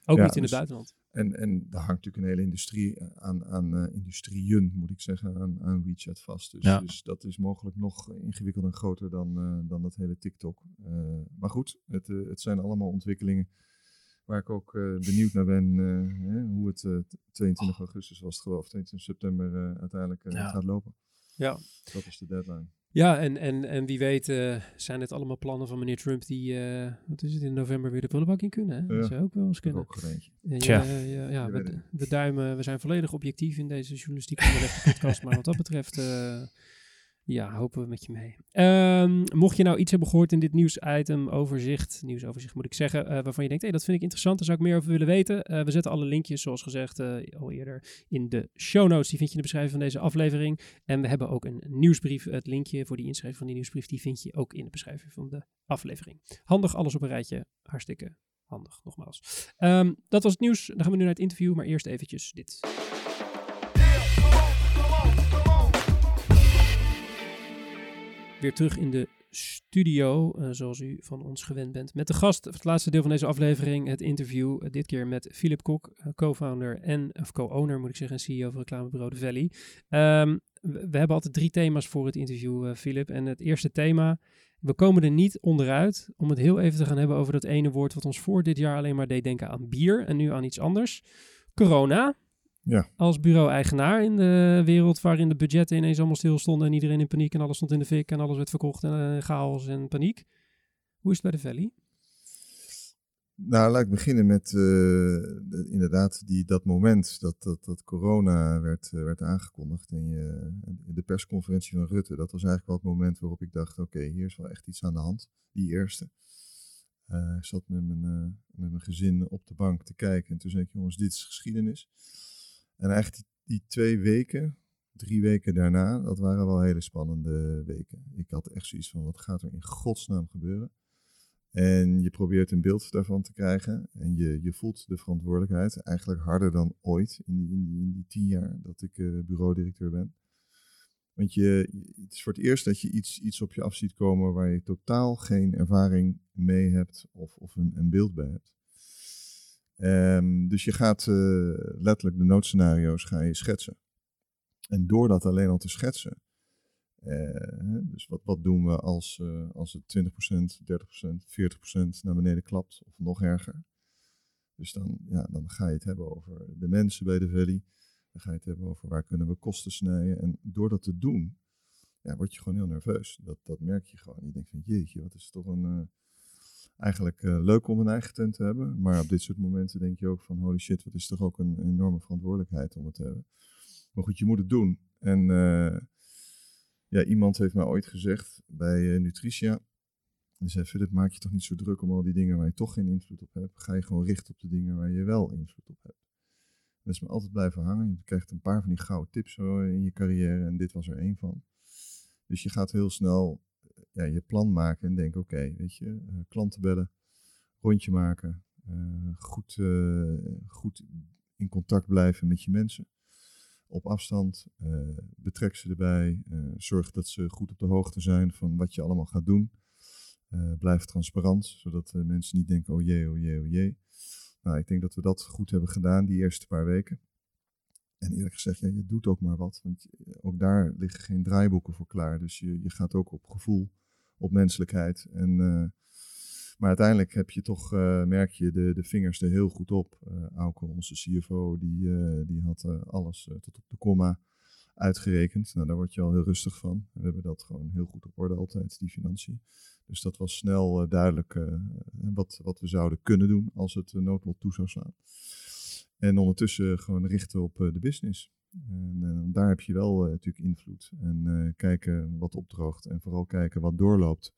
A: Ook
C: Ja,
A: niet in
C: dus-
A: het buitenland.
C: En, en daar hangt natuurlijk een hele industrie eh, aan, aan industrieën, moet ik zeggen, aan, aan WeChat vast. Dus,
B: Ja.
C: dus dat is mogelijk nog ingewikkelder en groter dan, eh, dan dat hele TikTok. Maar goed, het, het zijn allemaal ontwikkelingen waar ik ook benieuwd naar ben hè, hoe het eh, 22 augustus was het geloof, 22 september uiteindelijk
B: Ja.
C: gaat lopen.
A: Ja.
C: Dat is de deadline.
A: Ja, en, en, en wie weet eh, zijn het allemaal plannen van meneer Trump die, eh, wat is het, in november weer de prullenbak in kunnen. Hè?
C: Ja.
A: Dat zou ook wel eens kunnen.
C: ook eentje.
A: Ja,
B: Tja.
A: ja, ja, ja, we, duimen, we zijn volledig objectief in deze journalistiek onderlegde podcast, maar wat dat betreft, eh, ja, hopen we met je mee. Ehm, mocht je nou iets hebben gehoord in dit nieuwsitem, overzicht, nieuwsoverzicht moet ik zeggen, eh, waarvan je denkt, hey, dat vind ik interessant, daar zou ik meer over willen weten. Eh, we zetten alle linkjes, zoals gezegd eh, al eerder, in de show notes. Die vind je in de beschrijving van deze aflevering. En we hebben ook een nieuwsbrief. Het linkje voor die inschrijving van die nieuwsbrief, die vind je ook in de beschrijving van de aflevering. Handig, alles op een rijtje. Hartstikke handig, nogmaals. Ehm, dat was het nieuws. Dan gaan we nu naar het interview, maar eerst eventjes dit. Weer terug in de studio, eh, zoals u van ons gewend bent. Met de gast, het laatste deel van deze aflevering, het interview. eh, dit keer met Philip Kok, eh, co-founder en, of co-owner moet ik zeggen, en CEO van reclamebureau The Valley. Ehm, we, we hebben altijd drie thema's voor het interview, Philip. En het eerste thema, we komen er niet onderuit om het heel even te gaan hebben over dat ene woord wat ons voor dit jaar alleen maar deed denken aan bier en nu aan iets anders. Corona.
C: Ja.
A: Als bureau-eigenaar in de wereld waarin de budgetten ineens allemaal stil stonden en iedereen in paniek en alles stond in de fik en alles werd verkocht en eh, chaos en paniek. Hoe is het bij de Valley?
C: Nou, laat ik beginnen met eh, de- inderdaad die, dat moment dat, dat, dat corona werd, eh, werd aangekondigd. En je, de persconferentie van Rutte, dat was eigenlijk wel het moment waarop ik dacht, oké, hier is wel echt iets aan de hand. Die eerste. Ik zat met mijn, met mijn gezin op de bank te kijken en toen zei ik, jongens, dit is geschiedenis. En eigenlijk die, twee weken, drie weken daarna, dat waren wel hele spannende weken. Ik had echt zoiets van, wat gaat er in godsnaam gebeuren? En je probeert een beeld daarvan te krijgen. En je, je voelt de verantwoordelijkheid eigenlijk harder dan ooit in die, in die, in die tien jaar dat ik uh, bureaudirecteur ben. Want je, het is voor het eerst dat je iets, iets op je af ziet komen waar je totaal geen ervaring mee hebt of, of een, een beeld bij hebt. Um, dus je gaat uh, letterlijk de noodscenario's ga je schetsen. En door dat alleen al te schetsen, uh, dus wat, wat doen we als, uh, als het 20%, 30%, 40% naar beneden klapt of nog erger? Dus dan, ja, dan ga je het hebben over de mensen bij de Valley. Dan ga je het hebben over waar kunnen we kosten snijden. En door dat te doen, ja, word je gewoon heel nerveus. Dat, dat merk je gewoon. Je denkt van jeetje, wat is toch een... Eigenlijk uh, leuk om een eigen tent te hebben. Maar op dit soort momenten denk je ook van holy shit, wat is toch ook een, enorme verantwoordelijkheid om het te hebben. Maar goed, je moet het doen. En uh, ja, iemand heeft mij ooit gezegd bij Nutritia. Die zei, Philip, maak je toch niet zo druk om al die dingen waar je toch geen invloed op hebt. Ga je gewoon richten op de dingen waar je wel invloed op hebt. Dat is me altijd blijven hangen. Je krijgt een paar van die gouden tips in je carrière en dit was er één van. Dus je gaat heel snel ja, je plan maken en denken, oké, weet je, uh, klanten bellen, rondje maken, uh, goed, uh, goed in contact blijven met je mensen. Op afstand, betrek ze erbij, zorg dat ze goed op de hoogte zijn van wat je allemaal gaat doen. blijf transparant, zodat mensen niet denken, oh jee, oh jee, oh jee. Nou, ik denk dat we dat goed hebben gedaan die eerste paar weken. En eerlijk gezegd, ja, je doet ook maar wat. Want ook daar liggen geen draaiboeken voor klaar. Dus je, je gaat ook op gevoel, op menselijkheid. En, uh, maar uiteindelijk heb je toch, uh, merk je de, de vingers er heel goed op. Uh, Auke, onze CFO, die, die had alles tot op de komma uitgerekend. Nou, daar word je al heel rustig van. We hebben dat gewoon heel goed op orde altijd, die financiën. Dus dat was snel duidelijk wat, wat we zouden kunnen doen als het noodlot toe zou slaan. En ondertussen gewoon richten op de business. En daar heb je wel natuurlijk invloed. En kijken wat opdroogt en vooral kijken wat doorloopt.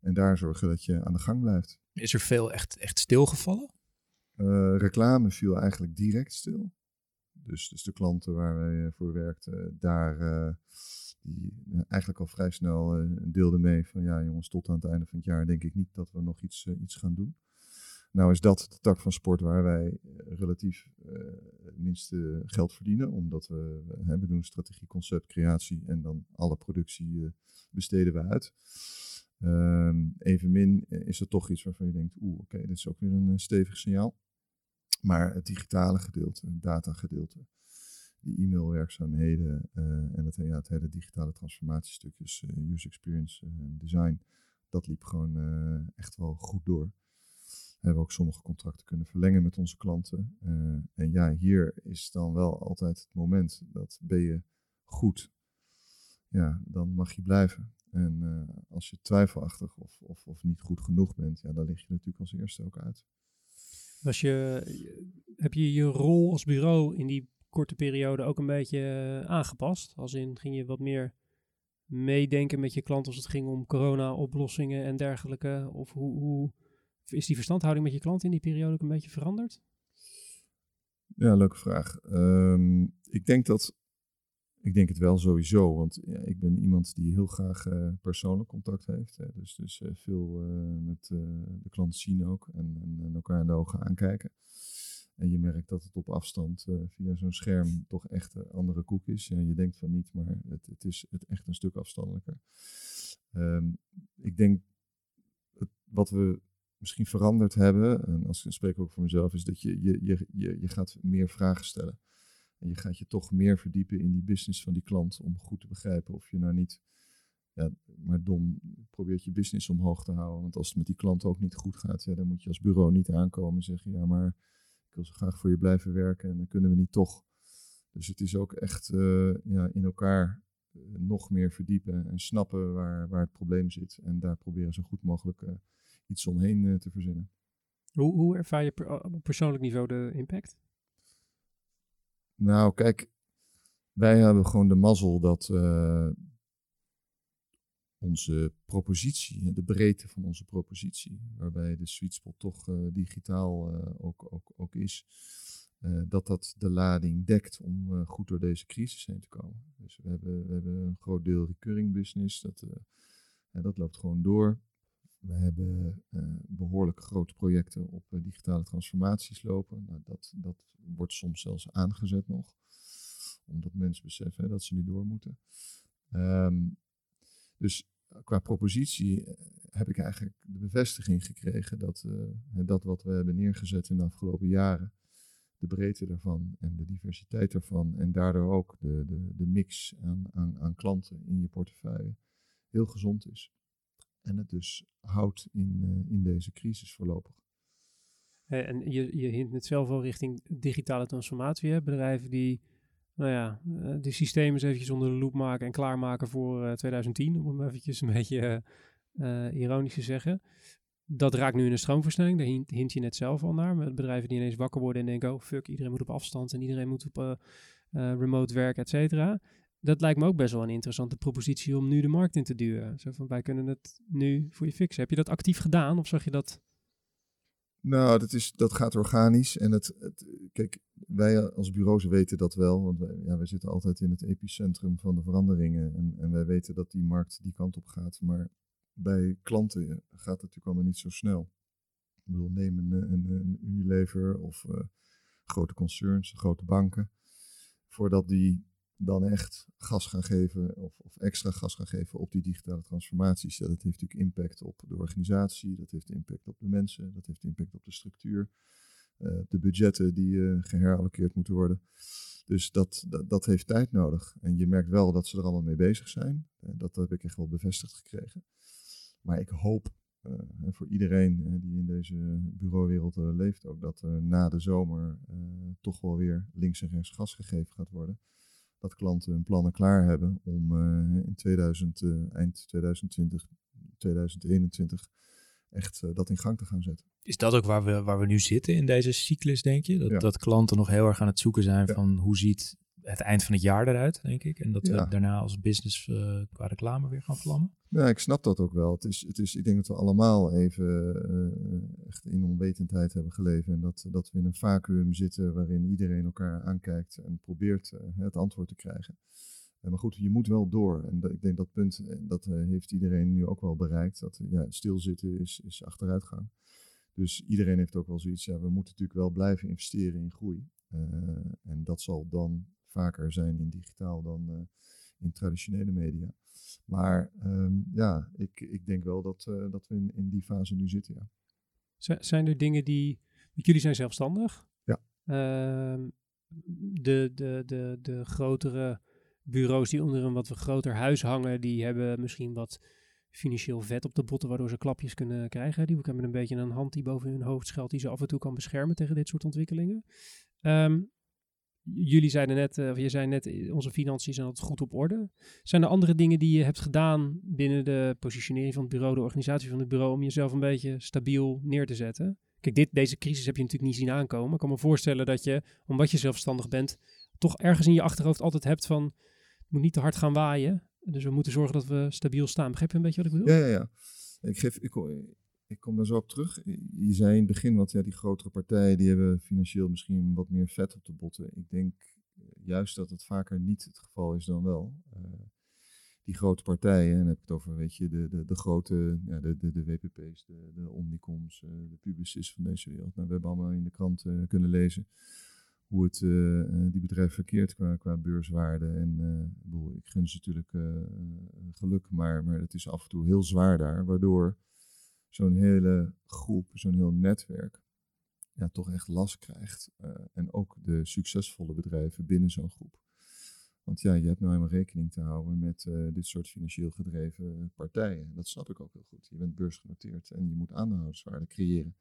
C: En daar zorgen dat je aan de gang blijft.
B: Is er veel echt, echt stilgevallen?
C: Uh, reclame viel eigenlijk direct stil. Dus, dus de klanten waar wij voor werkten, daar uh, die eigenlijk al vrij snel uh, deelden mee van ja jongens, tot aan het einde van het jaar denk ik niet dat we nog iets, iets gaan doen. Nou is dat de tak van sport waar wij relatief het minste geld verdienen, omdat we, we doen strategie, concept, creatie en dan alle productie besteden we uit. Um, evenmin is er toch iets waarvan je denkt, oeh, oké, dit is ook weer een stevig signaal. Maar het digitale gedeelte, het datagedeelte, die e-mailwerkzaamheden en het, ja, het, hele digitale transformatiestukjes, user experience en design, dat liep gewoon echt wel goed door. We ook sommige contracten kunnen verlengen met onze klanten. en ja, hier is dan wel altijd het moment dat ben je goed, ja, dan mag je blijven. En uh, als je twijfelachtig of, of, of niet goed genoeg bent, ja, dan lig je natuurlijk als eerste ook uit.
A: Was je, heb je je rol als bureau in die korte periode ook een beetje uh, aangepast? Als in, ging je wat meer meedenken met je klant als het ging om corona-oplossingen en dergelijke? Of hoe, hoe is die verstandhouding met je klant in die periode ook een beetje veranderd?
C: Ja, leuke vraag. Um, ik denk dat ik denk het wel sowieso, want ja, ik ben iemand die heel graag uh, persoonlijk contact heeft. Hè. Dus, dus uh, veel uh, met de klanten zien ook en, en, elkaar in de ogen aankijken. En je merkt dat het op afstand via zo'n scherm toch echt een andere koek is. Je denkt van niet, maar het, het is het echt een stuk afstandelijker. Um, ik denk wat we misschien veranderd hebben, en als ik spreek ook voor mezelf, is dat je, je, je, je, je gaat meer vragen stellen. En je gaat je toch meer verdiepen in die business van die klant om goed te begrijpen of je nou niet ja, maar dom probeert je business omhoog te houden. Want als het met die klant ook niet goed gaat, ja, dan moet je als bureau niet aankomen en zeggen, ja, maar ik wil zo graag voor je blijven werken en dan kunnen we niet toch. Dus het is ook echt uh, ja, in elkaar uh, nog meer verdiepen en snappen waar, waar het probleem zit. En daar proberen zo goed mogelijk uh, iets omheen te verzinnen.
A: Hoe, hoe ervaar je per, op persoonlijk niveau de impact?
C: Nou, kijk, wij hebben gewoon de mazzel dat uh, onze propositie, de breedte van onze propositie, waarbij de sweet spot toch uh, digitaal uh, ook, ook, ook is, eh, dat dat de lading dekt om eh, goed door deze crisis heen te komen. Dus we hebben, we hebben een groot deel recurring business, dat, eh, en dat loopt gewoon door. We hebben eh, behoorlijk grote projecten op eh, digitale transformaties lopen. Nou, dat, dat wordt soms zelfs aangezet nog, omdat mensen beseffen hè, dat ze nu door moeten. Ehm, dus qua propositie eh, heb ik eigenlijk de bevestiging gekregen dat dat wat we hebben neergezet in de afgelopen jaren, de breedte daarvan en de diversiteit daarvan en daardoor ook de, de, de mix aan, aan, aan klanten in je portefeuille heel gezond is. En het dus houdt in, eh, in deze crisis voorlopig.
A: Eh, En je, je hint net zelf al richting digitale transformatie. Hè? Bedrijven die nou ja, eh, de systemen eens eventjes onder de loep maken en klaarmaken voor eh, 2010, om hem eventjes een [LAUGHS] beetje eh, eh, ironisch te zeggen. Dat raakt nu in een stroomversnelling, daar hint, je net zelf al naar. Met bedrijven die ineens wakker worden en denken, oh fuck, iedereen moet op afstand en iedereen moet op eh, eh, remote werken, et cetera. Dat lijkt me ook best wel een interessante propositie om nu de markt in te duwen. Zo van, wij kunnen het nu voor je fixen. Heb je dat actief gedaan of zag je dat...
C: Nou, dat, is, dat gaat organisch. En het, het, kijk, wij als bureaus weten dat wel. Want wij, ja, wij zitten altijd in het epicentrum van de veranderingen. En, en wij weten dat die markt die kant op gaat. Maar bij klanten gaat het natuurlijk allemaal niet zo snel. Ik bedoel, neem een, een, een Unilever of uh, grote concerns, grote banken. Voordat die dan echt gas gaan geven of, of, extra gas gaan geven op die digitale transformaties. Dat heeft natuurlijk impact op de organisatie, dat heeft impact op de mensen, dat heeft impact op de structuur, uh, de budgetten die uh, geherallokeerd moeten worden. Dus dat, dat, heeft tijd nodig. En je merkt wel dat ze er allemaal mee bezig zijn. Uh, dat heb ik echt wel bevestigd gekregen. Maar ik hoop voor iedereen die in deze bureauwereld leeft ook, dat er na de zomer toch wel weer links en rechts gas gegeven gaat worden dat klanten hun plannen klaar hebben om uh, in 2000, uh, eind 2020, 2021 echt uh, dat in gang te gaan zetten.
B: Is dat ook waar we, waar we nu zitten in deze cyclus, denk je? Dat, ja. dat klanten nog heel erg aan het zoeken zijn ja. van hoe ziet het eind van het jaar eruit, denk ik. En dat ja. we daarna als business uh, qua reclame weer gaan vlammen.
C: Ja, ik snap dat ook wel. Het is, het is, ik denk dat we allemaal even uh, echt in onwetendheid hebben geleefd. En dat, dat we in een vacuüm zitten waarin iedereen elkaar aankijkt en probeert uh, het antwoord te krijgen. maar goed, je moet wel door. En dat, ik denk dat punt, dat heeft iedereen nu ook wel bereikt. Dat ja, stilzitten is, is achteruitgang. Dus iedereen heeft ook wel zoiets, ja, we moeten natuurlijk wel blijven investeren in groei. en dat zal dan vaker zijn in digitaal dan uh, in traditionele media. Maar um, ja, ik, ik denk wel dat, uh, dat we in, in die fase nu zitten, ja.
A: Z zijn er dingen die... Jullie zijn zelfstandig.
C: Ja.
A: Uh, de, de, de, de grotere bureaus die onder een wat groter huis hangen, die hebben misschien wat financieel vet op de botten, waardoor ze klapjes kunnen krijgen. Die hebben een beetje een hand die boven hun hoofd schuilt, die ze af en toe kan beschermen tegen dit soort ontwikkelingen. Um, jullie zeiden net, uh, of je zei net, onze financiën zijn altijd goed op orde. Zijn er andere dingen die je hebt gedaan binnen de positionering van het bureau, de organisatie van het bureau, om jezelf een beetje stabiel neer te zetten? Kijk, dit, deze crisis heb je natuurlijk niet zien aankomen. Ik kan me voorstellen dat je, omdat je zelfstandig bent, toch ergens in je achterhoofd altijd hebt van, moet niet te hard gaan waaien. Dus we moeten zorgen dat we stabiel staan. Begrijp je een beetje wat ik bedoel?
C: Ja, ja, ja. Ik, geef, ik, ik kom daar zo op terug. Je zei in het begin, want ja, die grotere partijen die hebben financieel misschien wat meer vet op de botten. Ik denk juist dat het vaker niet het geval is dan wel. Uh, die grote partijen, en dan heb ik het over, weet je, de, de, de grote, ja, de, de, de WPP's, de, de Omnicoms, uh, de Publicis van deze wereld. Nou, we hebben allemaal in de krant kunnen lezen hoe het die bedrijf verkeert qua, qua beurswaarde. En bedoel, ik gun ze natuurlijk geluk, maar, maar het is af en toe heel zwaar daar, waardoor zo'n hele groep, zo'n heel netwerk, ja, toch echt last krijgt. Uh, en ook de succesvolle bedrijven binnen zo'n groep. Want ja, je hebt nou helemaal rekening te houden met uh, dit soort financieel gedreven partijen. Dat snap ik ook heel goed. Je bent beursgenoteerd en je moet aandeelhouderswaarde creëren.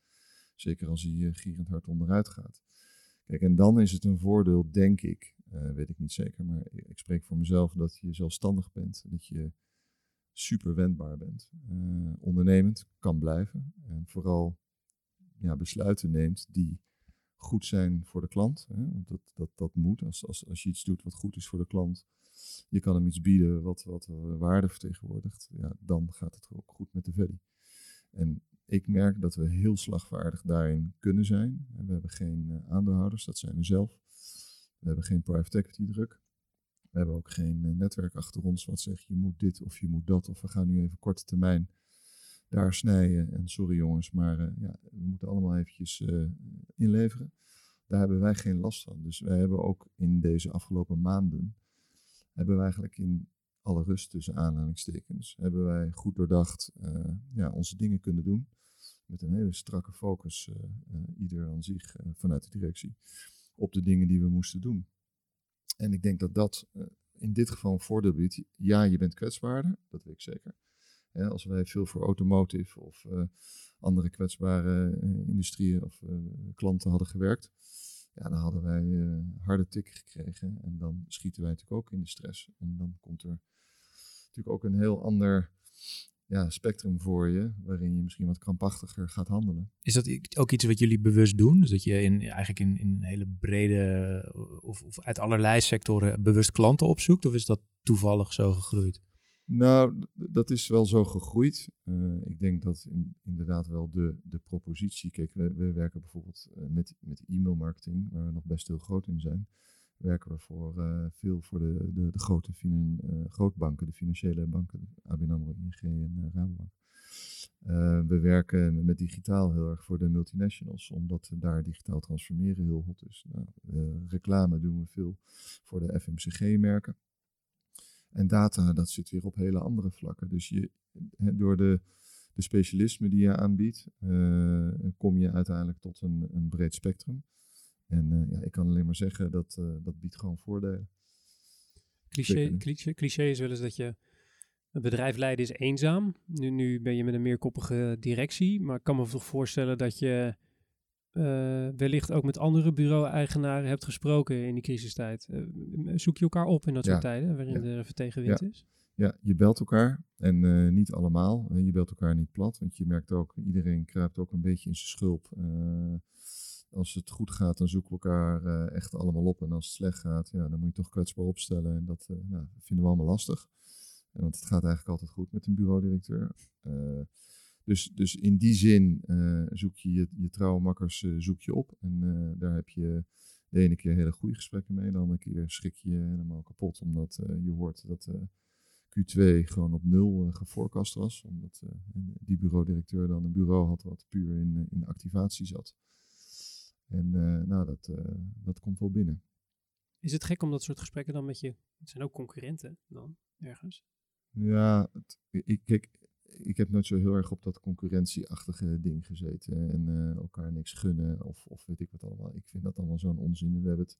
C: Zeker als die uh, gierend hard onderuit gaat. Kijk, en dan is het een voordeel, denk ik, weet ik niet zeker, maar ik spreek voor mezelf, dat je zelfstandig bent. Dat je super wendbaar bent. Uh, ondernemend kan blijven. En vooral ja, besluiten neemt die goed zijn voor de klant. Hè? Dat, dat, dat moet. Als, als, als je iets doet wat goed is voor de klant, je kan hem iets bieden wat, wat waarde vertegenwoordigt, ja, dan gaat het ook goed met de value. En ik merk dat we heel slagvaardig daarin kunnen zijn. We hebben geen aandeelhouders, dat zijn we zelf. We hebben geen private equity druk. We hebben ook geen netwerk achter ons wat zegt je moet dit of je moet dat. Of we gaan nu even korte termijn daar snijden. En sorry jongens, maar ja, we moeten allemaal eventjes inleveren. Daar hebben wij geen last van. Dus wij hebben ook in deze afgelopen maanden, hebben we eigenlijk in alle rust tussen aanhalingstekens, hebben wij goed doordacht uh, ja, onze dingen kunnen doen. Met een hele strakke focus, ieder aan zich vanuit de directie, op de dingen die we moesten doen. En ik denk dat dat in dit geval een voordeel biedt. Ja, je bent kwetsbaarder, dat weet ik zeker. als wij veel voor automotive of andere kwetsbare industrieën of klanten hadden gewerkt, ja, dan hadden wij harde tikken gekregen. En dan schieten wij natuurlijk ook in de stress. En dan komt er natuurlijk ook een heel ander ja, spectrum voor je, waarin je misschien wat krampachtiger gaat handelen.
B: Is dat ook iets wat jullie bewust doen? Dus dat je in, eigenlijk in, in hele brede of, of uit allerlei sectoren bewust klanten opzoekt? Of is dat toevallig zo gegroeid?
C: Nou, dat is wel zo gegroeid. Uh, ik denk dat in, inderdaad wel de, de propositie. Kijk, we, we werken bijvoorbeeld uh, met, met e-mailmarketing, waar we nog best heel groot in zijn. Werken we voor uh, veel voor de, de, de grote finan, grootbanken, de financiële banken, ABN AMRO, ING en Rabobank. we werken met digitaal heel erg voor de multinationals, omdat daar digitaal transformeren heel hot is. Nou, reclame doen we veel voor de FMCG-merken. En data, dat zit weer op hele andere vlakken. Dus je, door de, de specialisme die je aanbiedt, uh, kom je uiteindelijk tot een, een breed spectrum. En uh, ja, ik kan alleen maar zeggen, dat, uh, dat biedt gewoon voordelen.
A: Cliché, cliché, cliché is wel eens dat je een bedrijf leiden is eenzaam. Nu, nu ben je met een meerkoppige directie, maar ik kan me toch voorstellen dat je uh, wellicht ook met andere bureau-eigenaren hebt gesproken in die crisistijd. Uh, zoek je elkaar op in dat soort tijden waarin ja. er even tegenwind
C: ja.
A: is?
C: Ja, je belt elkaar en uh, niet allemaal. Je belt elkaar niet plat, want je merkt ook, iedereen kruipt ook een beetje in zijn schulp. Als het goed gaat, dan zoeken we elkaar echt allemaal op. En als het slecht gaat, ja, dan moet je toch kwetsbaar opstellen. En dat nou, vinden we allemaal lastig. Want het gaat eigenlijk altijd goed met een bureaudirecteur. Dus, dus in die zin uh, zoek je je, je trouwe makkers uh, zoek je op. En uh, daar heb je de ene keer hele goede gesprekken mee. De andere keer schrik je helemaal kapot. Omdat je hoort dat Q2 gewoon op nul geforecast was. Omdat die bureaudirecteur dan een bureau had wat puur in, in activatie zat. En nou, dat, dat komt wel binnen.
A: Is het gek om dat soort gesprekken dan met je... Het zijn ook concurrenten dan, ergens?
C: Ja, het, ik, kijk, ik heb nooit zo heel erg op dat concurrentieachtige ding gezeten. En uh, elkaar niks gunnen of, of weet ik wat allemaal. Ik vind dat allemaal zo'n onzin. We hebben, het,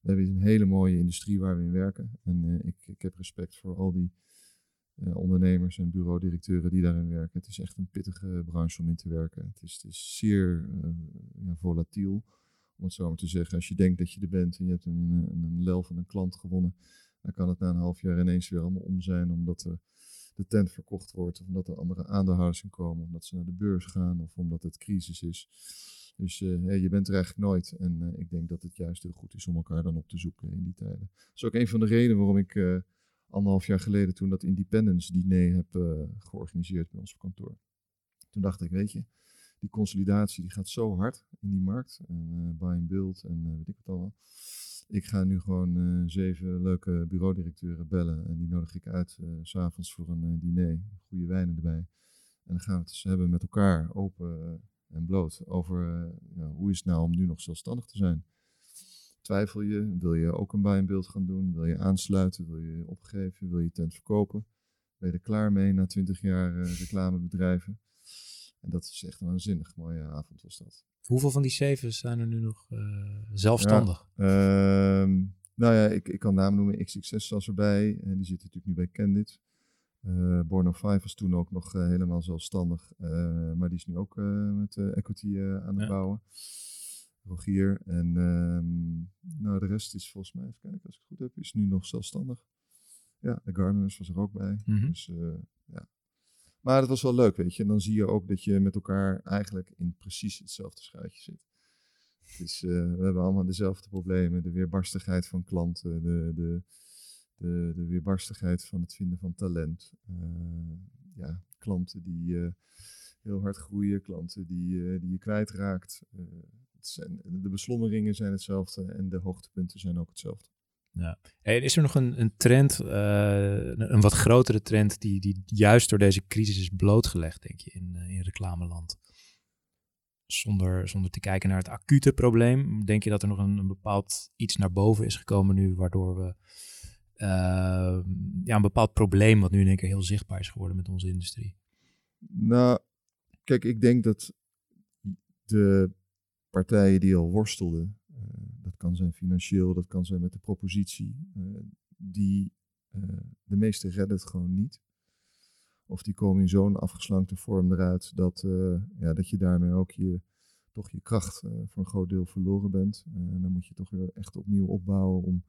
C: we hebben een hele mooie industrie waar we in werken. En uh, ik, ik heb respect voor al die ondernemers en bureaudirecteuren die daarin werken. Het is echt een pittige branche om in te werken. Het is, het is zeer ja, volatiel, om het zo maar te zeggen. Als je denkt dat je er bent en je hebt een, een, een lel van een klant gewonnen, dan kan het na een half jaar ineens weer allemaal om zijn, omdat er de tent verkocht wordt, of omdat er andere aandeelhouders in komen, omdat ze naar de beurs gaan, of omdat het crisis is. Dus uh, je bent er eigenlijk nooit. En ik denk dat het juist heel goed is om elkaar dan op te zoeken in die tijden. Dat is ook een van de redenen waarom ik anderhalf jaar geleden toen dat Independence diner heb georganiseerd bij ons kantoor. Toen dacht ik, weet je, die consolidatie die gaat zo hard in die markt. En, buy and build en weet ik wat allemaal. Ik ga nu gewoon uh, zeven leuke bureaudirecteuren bellen. En die nodig ik uit uh, s'avonds voor een uh, diner. Goede wijnen erbij. En dan gaan we het dus hebben met elkaar, open en bloot, over ja, hoe is het nou om nu nog zelfstandig te zijn. Twijfel je? Wil je ook een bijbeeld gaan doen? Wil je aansluiten? Wil je opgeven? Wil je tent verkopen? Ben je er klaar mee na twintig jaar reclamebedrijven? En dat is echt een waanzinnig mooie avond was dat.
B: Hoeveel van die zeven zijn er nu nog uh, zelfstandig?
C: Ja, uh, nou ja, ik, ik kan namen noemen. XXS was erbij. En die zit natuurlijk nu bij Candid. Uh, Borno 5 was toen ook nog uh, helemaal zelfstandig. maar die is nu ook met equity aan het ja. bouwen. Rogier. En um, nou, de rest is volgens mij, even kijken als ik het goed heb, is nu nog zelfstandig. Ja, de Gardeners was er ook bij. Mm -hmm. Dus ja, maar het was wel leuk, weet je. En dan zie je ook dat je met elkaar eigenlijk in precies hetzelfde schuitje zit. Dus uh, we hebben allemaal dezelfde problemen. De weerbarstigheid van klanten, de, de, de, de weerbarstigheid van het vinden van talent. Uh, ja, klanten die, heel hard groeien, klanten die, die je kwijtraakt. Zijn, de beslommeringen zijn hetzelfde en de hoogtepunten zijn ook hetzelfde.
B: Ja. En is er nog een, een trend, een, een, wat grotere trend, die, die juist door deze crisis is blootgelegd, denk je, in, in reclameland? zonder, zonder te kijken naar het acute probleem, denk je dat er nog een, een bepaald iets naar boven is gekomen nu, waardoor we uh, ja, een bepaald probleem, wat nu in één keer heel zichtbaar is geworden met onze industrie?
C: Nou, kijk, ik denk dat de partijen die al worstelden, uh, dat kan zijn financieel, dat kan zijn met de propositie, uh, die de meeste redden het gewoon niet. Of die komen in zo'n afgeslankte vorm eruit dat, ja, dat je daarmee ook je, toch je kracht voor een groot deel verloren bent. En dan moet je toch weer echt opnieuw opbouwen om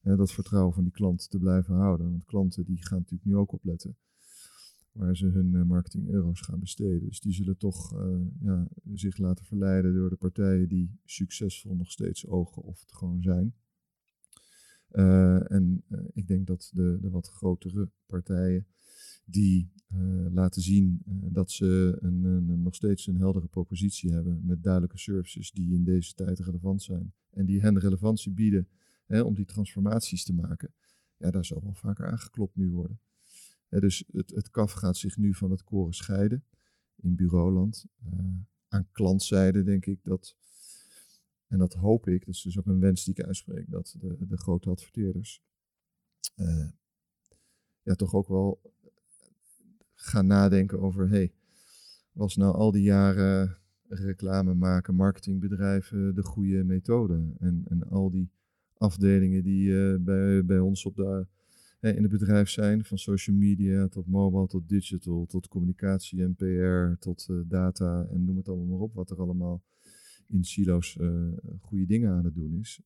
C: dat vertrouwen van die klant te blijven houden. Want klanten die gaan natuurlijk nu ook opletten waar ze hun marketing euro's gaan besteden. Dus die zullen toch ja, zich laten verleiden door de partijen die succesvol nog steeds ogen of het gewoon zijn. en ik denk dat de, de wat grotere partijen die laten zien dat ze een, een, nog steeds een heldere propositie hebben met duidelijke services die in deze tijd relevant zijn en die hen relevantie bieden hè, om die transformaties te maken. Ja, daar zal wel vaker aangeklopt nu worden. Dus het, het KAF gaat zich nu van het koren scheiden in bureauland. Uh, aan klantzijde denk ik dat, en dat hoop ik, dat is dus ook een wens die ik uitspreek, dat de, de grote adverteerders ja, toch ook wel gaan nadenken over, hey, was nou al die jaren reclame maken, marketingbedrijven de goede methode? En, en al die afdelingen die uh, bij, bij ons op de, in het bedrijf zijn, van social media tot mobile tot digital, tot communicatie en PR, tot uh, data en noem het allemaal maar op, wat er allemaal in silo's uh, goede dingen aan het doen is.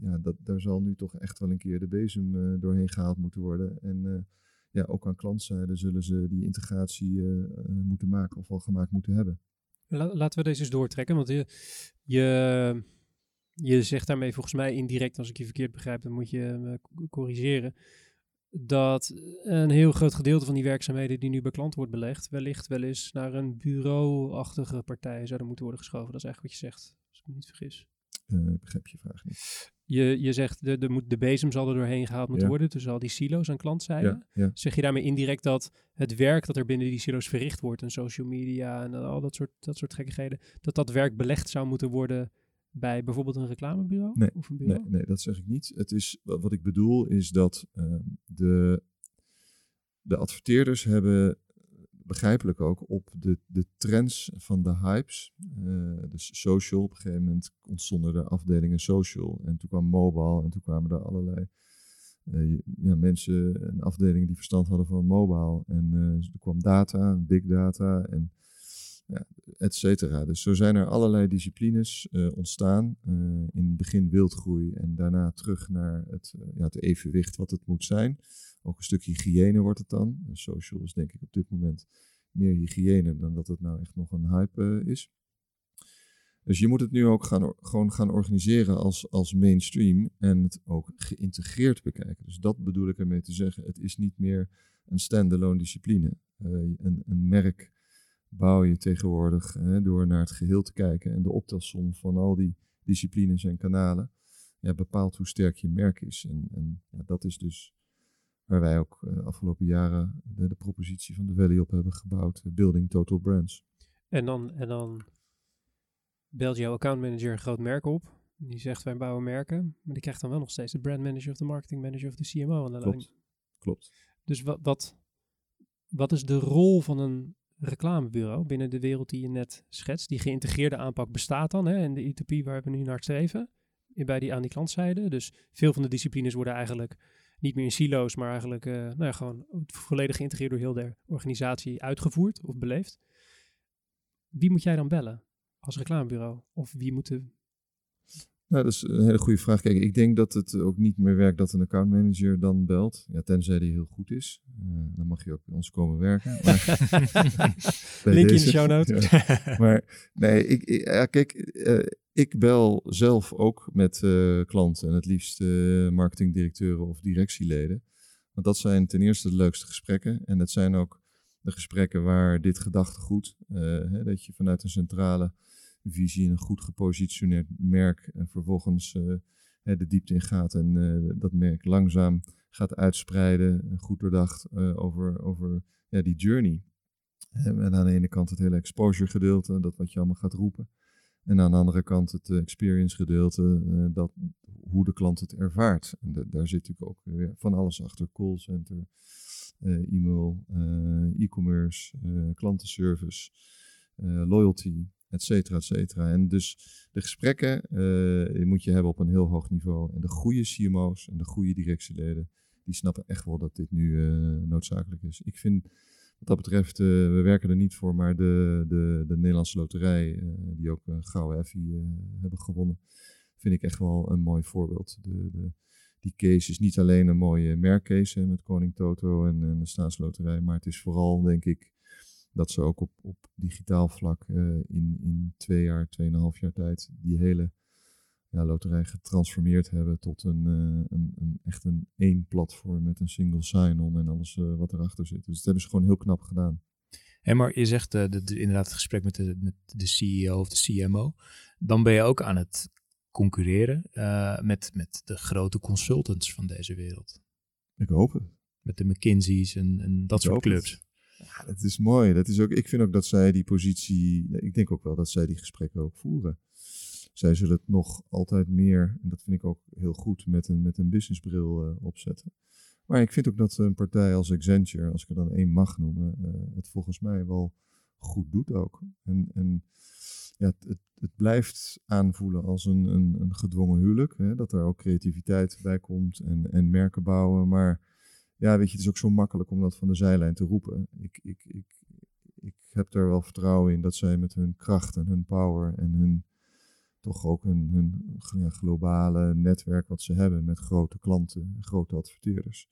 C: ja, dat, daar zal nu toch echt wel een keer de bezem doorheen gehaald moeten worden. En ja, ook aan klantzijde zullen ze die integratie moeten maken of al gemaakt moeten hebben.
A: Laten we deze eens doortrekken, want je, je, je zegt daarmee volgens mij indirect, als ik je verkeerd begrijp, dan moet je me corrigeren, dat een heel groot gedeelte van die werkzaamheden die nu bij klanten wordt belegd, wellicht wel eens naar een bureauachtige partij zouden moeten worden geschoven. Dat is eigenlijk wat je zegt, als ik me niet vergis.
C: Uh, begrijp je vraag niet.
A: Je, je zegt de, de, moet, de bezem zal er doorheen gehaald moeten worden tussen al die silo's aan klantzijde. Ja, Zeg je daarmee indirect dat het werk dat er binnen die silo's verricht wordt en social media en al dat soort, dat soort gekkigheden, dat dat werk belegd zou moeten worden bij bijvoorbeeld een reclamebureau?
C: Nee,
A: of een
C: bureau? nee, nee, dat zeg ik niet. Het is, wat ik bedoel is dat uh, de, de adverteerders hebben begrijpelijk ook op de, de trends van de hypes. Uh, dus social, op een gegeven moment ontstonden er afdelingen social. En toen kwam mobile en toen kwamen er allerlei uh, ja, mensen en afdelingen die verstand hadden van mobile. En uh, er kwam data, big data en ja, et cetera. Dus zo zijn er allerlei disciplines ontstaan. in het begin wildgroei en daarna terug naar het, ja, het evenwicht wat het moet zijn. Ook een stukje hygiëne wordt het dan. Social is denk ik op dit moment meer hygiëne dan dat het nou echt nog een hype is. Dus je moet het nu ook gaan, gewoon gaan organiseren als, als mainstream en het ook geïntegreerd bekijken. Dus dat bedoel ik ermee te zeggen. Het is niet meer een standalone discipline. Een, een merk bouw je tegenwoordig door naar het geheel te kijken en de optelsom van al die disciplines en kanalen ja, bepaalt hoe sterk je merk is. En, en ja, dat is dus Waar wij ook de uh, afgelopen jaren de, de, propositie van de Valley op hebben gebouwd. Eh, Building Total Brands.
A: En dan, en dan belt jouw accountmanager een groot merk op. Die zegt wij bouwen merken. Maar die krijgt dan wel nog steeds de brand manager of de marketing manager of de CMO aan de
C: Klopt. lijn. Klopt.
A: Dus wat, wat, wat is de rol van een reclamebureau binnen de wereld die je net schetst? Die geïntegreerde aanpak bestaat dan hè, en de utopie waar we nu naar streven. Bij die, aan die klantzijde. Dus veel van de disciplines worden eigenlijk niet meer in silo's, maar eigenlijk uh, nou ja, gewoon volledig geïntegreerd door heel de organisatie uitgevoerd of beleefd. Wie moet jij dan bellen als reclamebureau? Of wie moet de...
C: Nou, dat is een hele goede vraag. Kijk, ik denk dat het ook niet meer werkt dat een accountmanager dan belt. Ja, tenzij die heel goed is. Uh, dan mag je ook bij ons komen werken. [LAUGHS]
A: Link in de show notes. [LAUGHS]
C: Maar nee, ik, ik ja, kijk, uh, ik bel zelf ook met uh, klanten en het liefst marketingdirecteuren of directieleden. Want dat zijn ten eerste de leukste gesprekken. En het zijn ook de gesprekken waar dit gedachtegoed, hè, dat je vanuit een centrale visie een goed gepositioneerd merk en vervolgens uh, de diepte in gaat en uh, dat merk langzaam gaat uitspreiden, goed doordacht over, over ja, die journey. En aan de ene kant het hele exposure gedeelte, dat wat je allemaal gaat roepen. En aan de andere kant het experience gedeelte, dat, hoe de klant het ervaart. En daar zit natuurlijk ook weer van alles achter. Callcenter, uh, e-mail, e-commerce, klantenservice, loyalty, et cetera, et cetera. En dus de gesprekken moet je hebben op een heel hoog niveau. En de goede CMO's en de goede directieleden, die snappen echt wel dat dit nu noodzakelijk is. Ik vind wat dat betreft, we werken er niet voor, maar de, de, de Nederlandse Loterij, die ook een gouden Effie hebben gewonnen, vind ik echt wel een mooi voorbeeld. De, de, die case is niet alleen een mooie merkcase met Koning Toto en, en, de staatsloterij, maar het is vooral, denk ik, dat ze ook op, op digitaal vlak uh, in, in twee jaar, tweeënhalf jaar tijd die hele ja, loterij getransformeerd hebben tot een, uh, een, een, echt een één platform met een single sign-on en alles uh, wat erachter zit. Dus dat hebben ze gewoon heel knap gedaan.
B: En maar je zegt de, de, inderdaad het gesprek met de, met de CEO of de CMO. Dan ben je ook aan het concurreren met, met de grote consultants van deze wereld.
C: Ik hoop het.
B: Met de McKinsey's en, en dat
C: ik
B: soort clubs.
C: Het. Ja, dat is mooi. Dat is ook, ik vind ook dat zij die positie, ik denk ook wel dat zij die gesprekken ook voeren. Zij zullen het nog altijd meer, en dat vind ik ook heel goed, met een, met een businessbril uh, opzetten. Maar ik vind ook dat een partij als Accenture, als ik er dan één mag noemen, uh, het volgens mij wel goed doet ook. En, en ja, het, het, blijft aanvoelen als een, een, een gedwongen huwelijk. Hè, dat er ook creativiteit bij komt en, en merken bouwen. Maar ja, weet je, het is ook zo makkelijk om dat van de zijlijn te roepen. Ik, ik, ik, ik heb er wel vertrouwen in dat zij met hun kracht en hun power en hun toch ook hun, hun globale netwerk wat ze hebben met grote klanten, grote adverteerders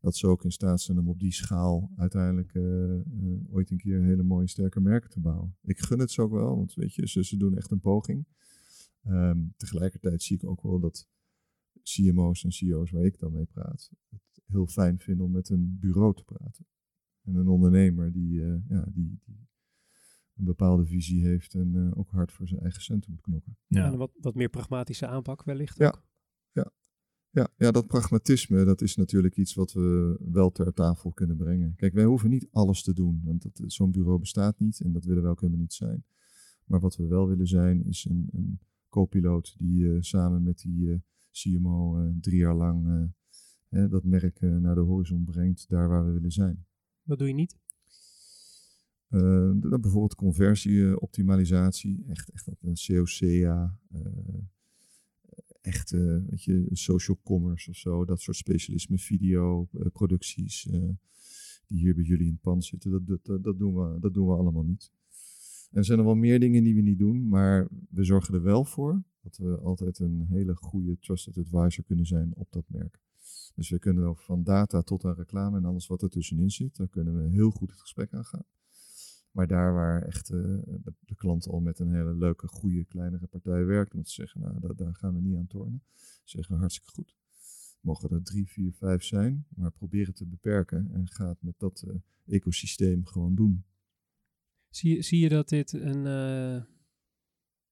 C: dat ze ook in staat zijn om op die schaal uiteindelijk uh, uh, ooit een keer hele mooie sterke merken te bouwen. Ik gun het ze ook wel, want weet je, ze, ze doen echt een poging. Um, tegelijkertijd zie ik ook wel dat CMO's en CEO's waar ik dan mee praat, heel fijn vinden om met een bureau te praten. En een ondernemer die, uh, ja, die, die, een bepaalde visie heeft en ook hard voor zijn eigen centen moet knokken.
A: Ja, en wat, wat meer pragmatische aanpak wellicht
C: ja.
A: ook.
C: Ja, ja, dat pragmatisme, dat is natuurlijk iets wat we wel ter tafel kunnen brengen. Kijk, wij hoeven niet alles te doen, want zo'n bureau bestaat niet en dat willen we ook helemaal niet zijn. Maar wat we wel willen zijn, is een, een co-piloot die uh, samen met die uh, CMO uh, drie jaar lang dat merk naar de horizon brengt, daar waar we willen zijn.
A: Wat doe je niet?
C: bijvoorbeeld conversieoptimalisatie, echt, echt dat een COCA, echte, weet je, social commerce of zo, dat soort specialisme, video, producties, uh, die hier bij jullie in het pand zitten, dat, dat, dat, doen we, dat doen we allemaal niet. En er zijn er wel meer dingen die we niet doen, maar we zorgen er wel voor dat we altijd een hele goede trusted advisor kunnen zijn op dat merk. Dus we kunnen van data tot aan reclame en alles wat er tussenin zit, daar kunnen we heel goed het gesprek aan gaan. Maar daar waar echt uh, de, klant al met een hele leuke, goede, kleinere partij werkt, te zeggen, nou, daar, gaan we niet aan tornen. Zeggen hartstikke goed. Mogen er drie, vier, vijf zijn, maar probeer het te beperken en ga het met dat uh, ecosysteem gewoon doen.
A: Zie, zie je dat dit een, uh,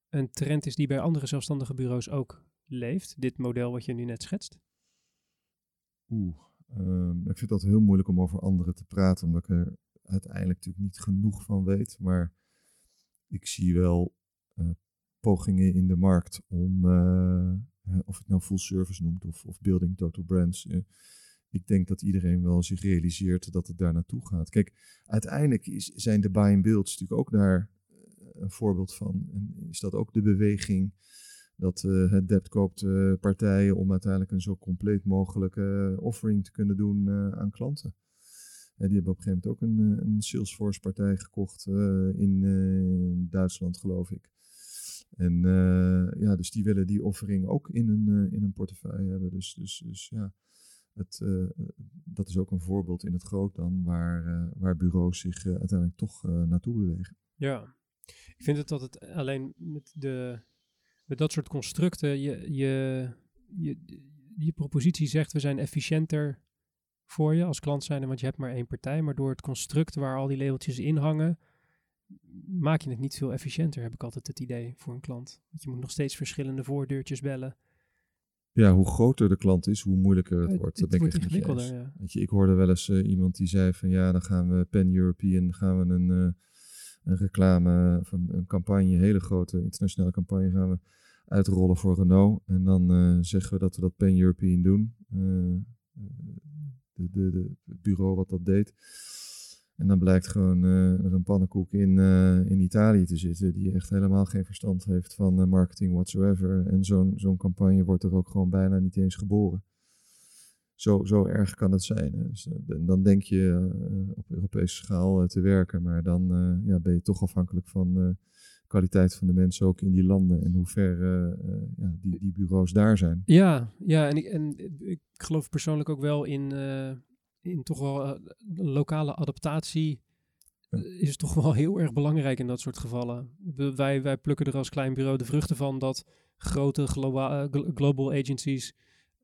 A: een trend is die bij andere zelfstandige bureaus ook leeft? Dit model wat je nu net schetst?
C: Oeh, um, ik vind dat heel moeilijk om over anderen te praten, omdat ik er uiteindelijk natuurlijk niet genoeg van weet. Maar ik zie wel uh, pogingen in de markt om, uh, of het nou full service noemt of, of building total brands. Ik denk dat iedereen wel zich realiseert dat het daar naartoe gaat. Kijk, uiteindelijk is, zijn de buy and builds natuurlijk ook daar een voorbeeld van. En is dat ook de beweging dat uh, het debt koopt uh, partijen om uiteindelijk een zo compleet mogelijke offering te kunnen doen aan klanten die hebben op een gegeven moment ook een, eh, een Salesforce-partij gekocht eh, in eh, Duitsland, geloof ik. En ja, dus die willen die offering ook in een, in een portefeuille hebben. Dus, dus, dus ja, het, dat is ook een voorbeeld in het groot dan, waar, waar bureaus zich uiteindelijk toch naartoe bewegen.
A: Ja, ik vind het dat het alleen met, de, met dat soort constructen, je, je, je, je propositie zegt we zijn efficiënter voor je als klant zijn, want je hebt maar één partij. Maar door het construct waar al die labeltjes in hangen, maak je het niet veel efficiënter, heb ik altijd het idee voor een klant. Want je moet nog steeds verschillende voordeurtjes bellen.
C: Ja, hoe groter de klant is, hoe moeilijker het,
A: Het-
C: wordt.
A: het
C: Dat ik
A: wordt
C: met je eens.
A: ingewikkelder, ja.
C: Weet je, ik hoorde wel eens eh, iemand die zei van ja, dan gaan we pan-European, gaan we een, eh, een reclame van een campagne, een hele grote internationale campagne gaan we uitrollen voor Renault. En dan eh, zeggen we dat we dat pan-European doen. Eh, eh, de, de, de, het bureau wat dat deed. En dan blijkt gewoon er een pannenkoek in, in Italië te zitten die echt helemaal geen verstand heeft van marketing whatsoever. En zo'n zo'n campagne wordt er ook gewoon bijna niet eens geboren. Zo, zo erg kan het zijn. Hè. Dus, eh, en dan denk je eh, op Europese schaal eh, te werken, maar dan ja, ben je toch afhankelijk van de kwaliteit van de mensen ook in die landen en hoe ver ja, die, die bureaus daar zijn.
A: Ja, ja en, ik, en ik geloof persoonlijk ook wel in, in toch wel lokale adaptatie.
C: Ja.
A: Is toch wel [LAUGHS] heel erg belangrijk in dat soort gevallen. We- wij, wij plukken er als klein bureau de vruchten van dat grote globa- eh, glo- global agencies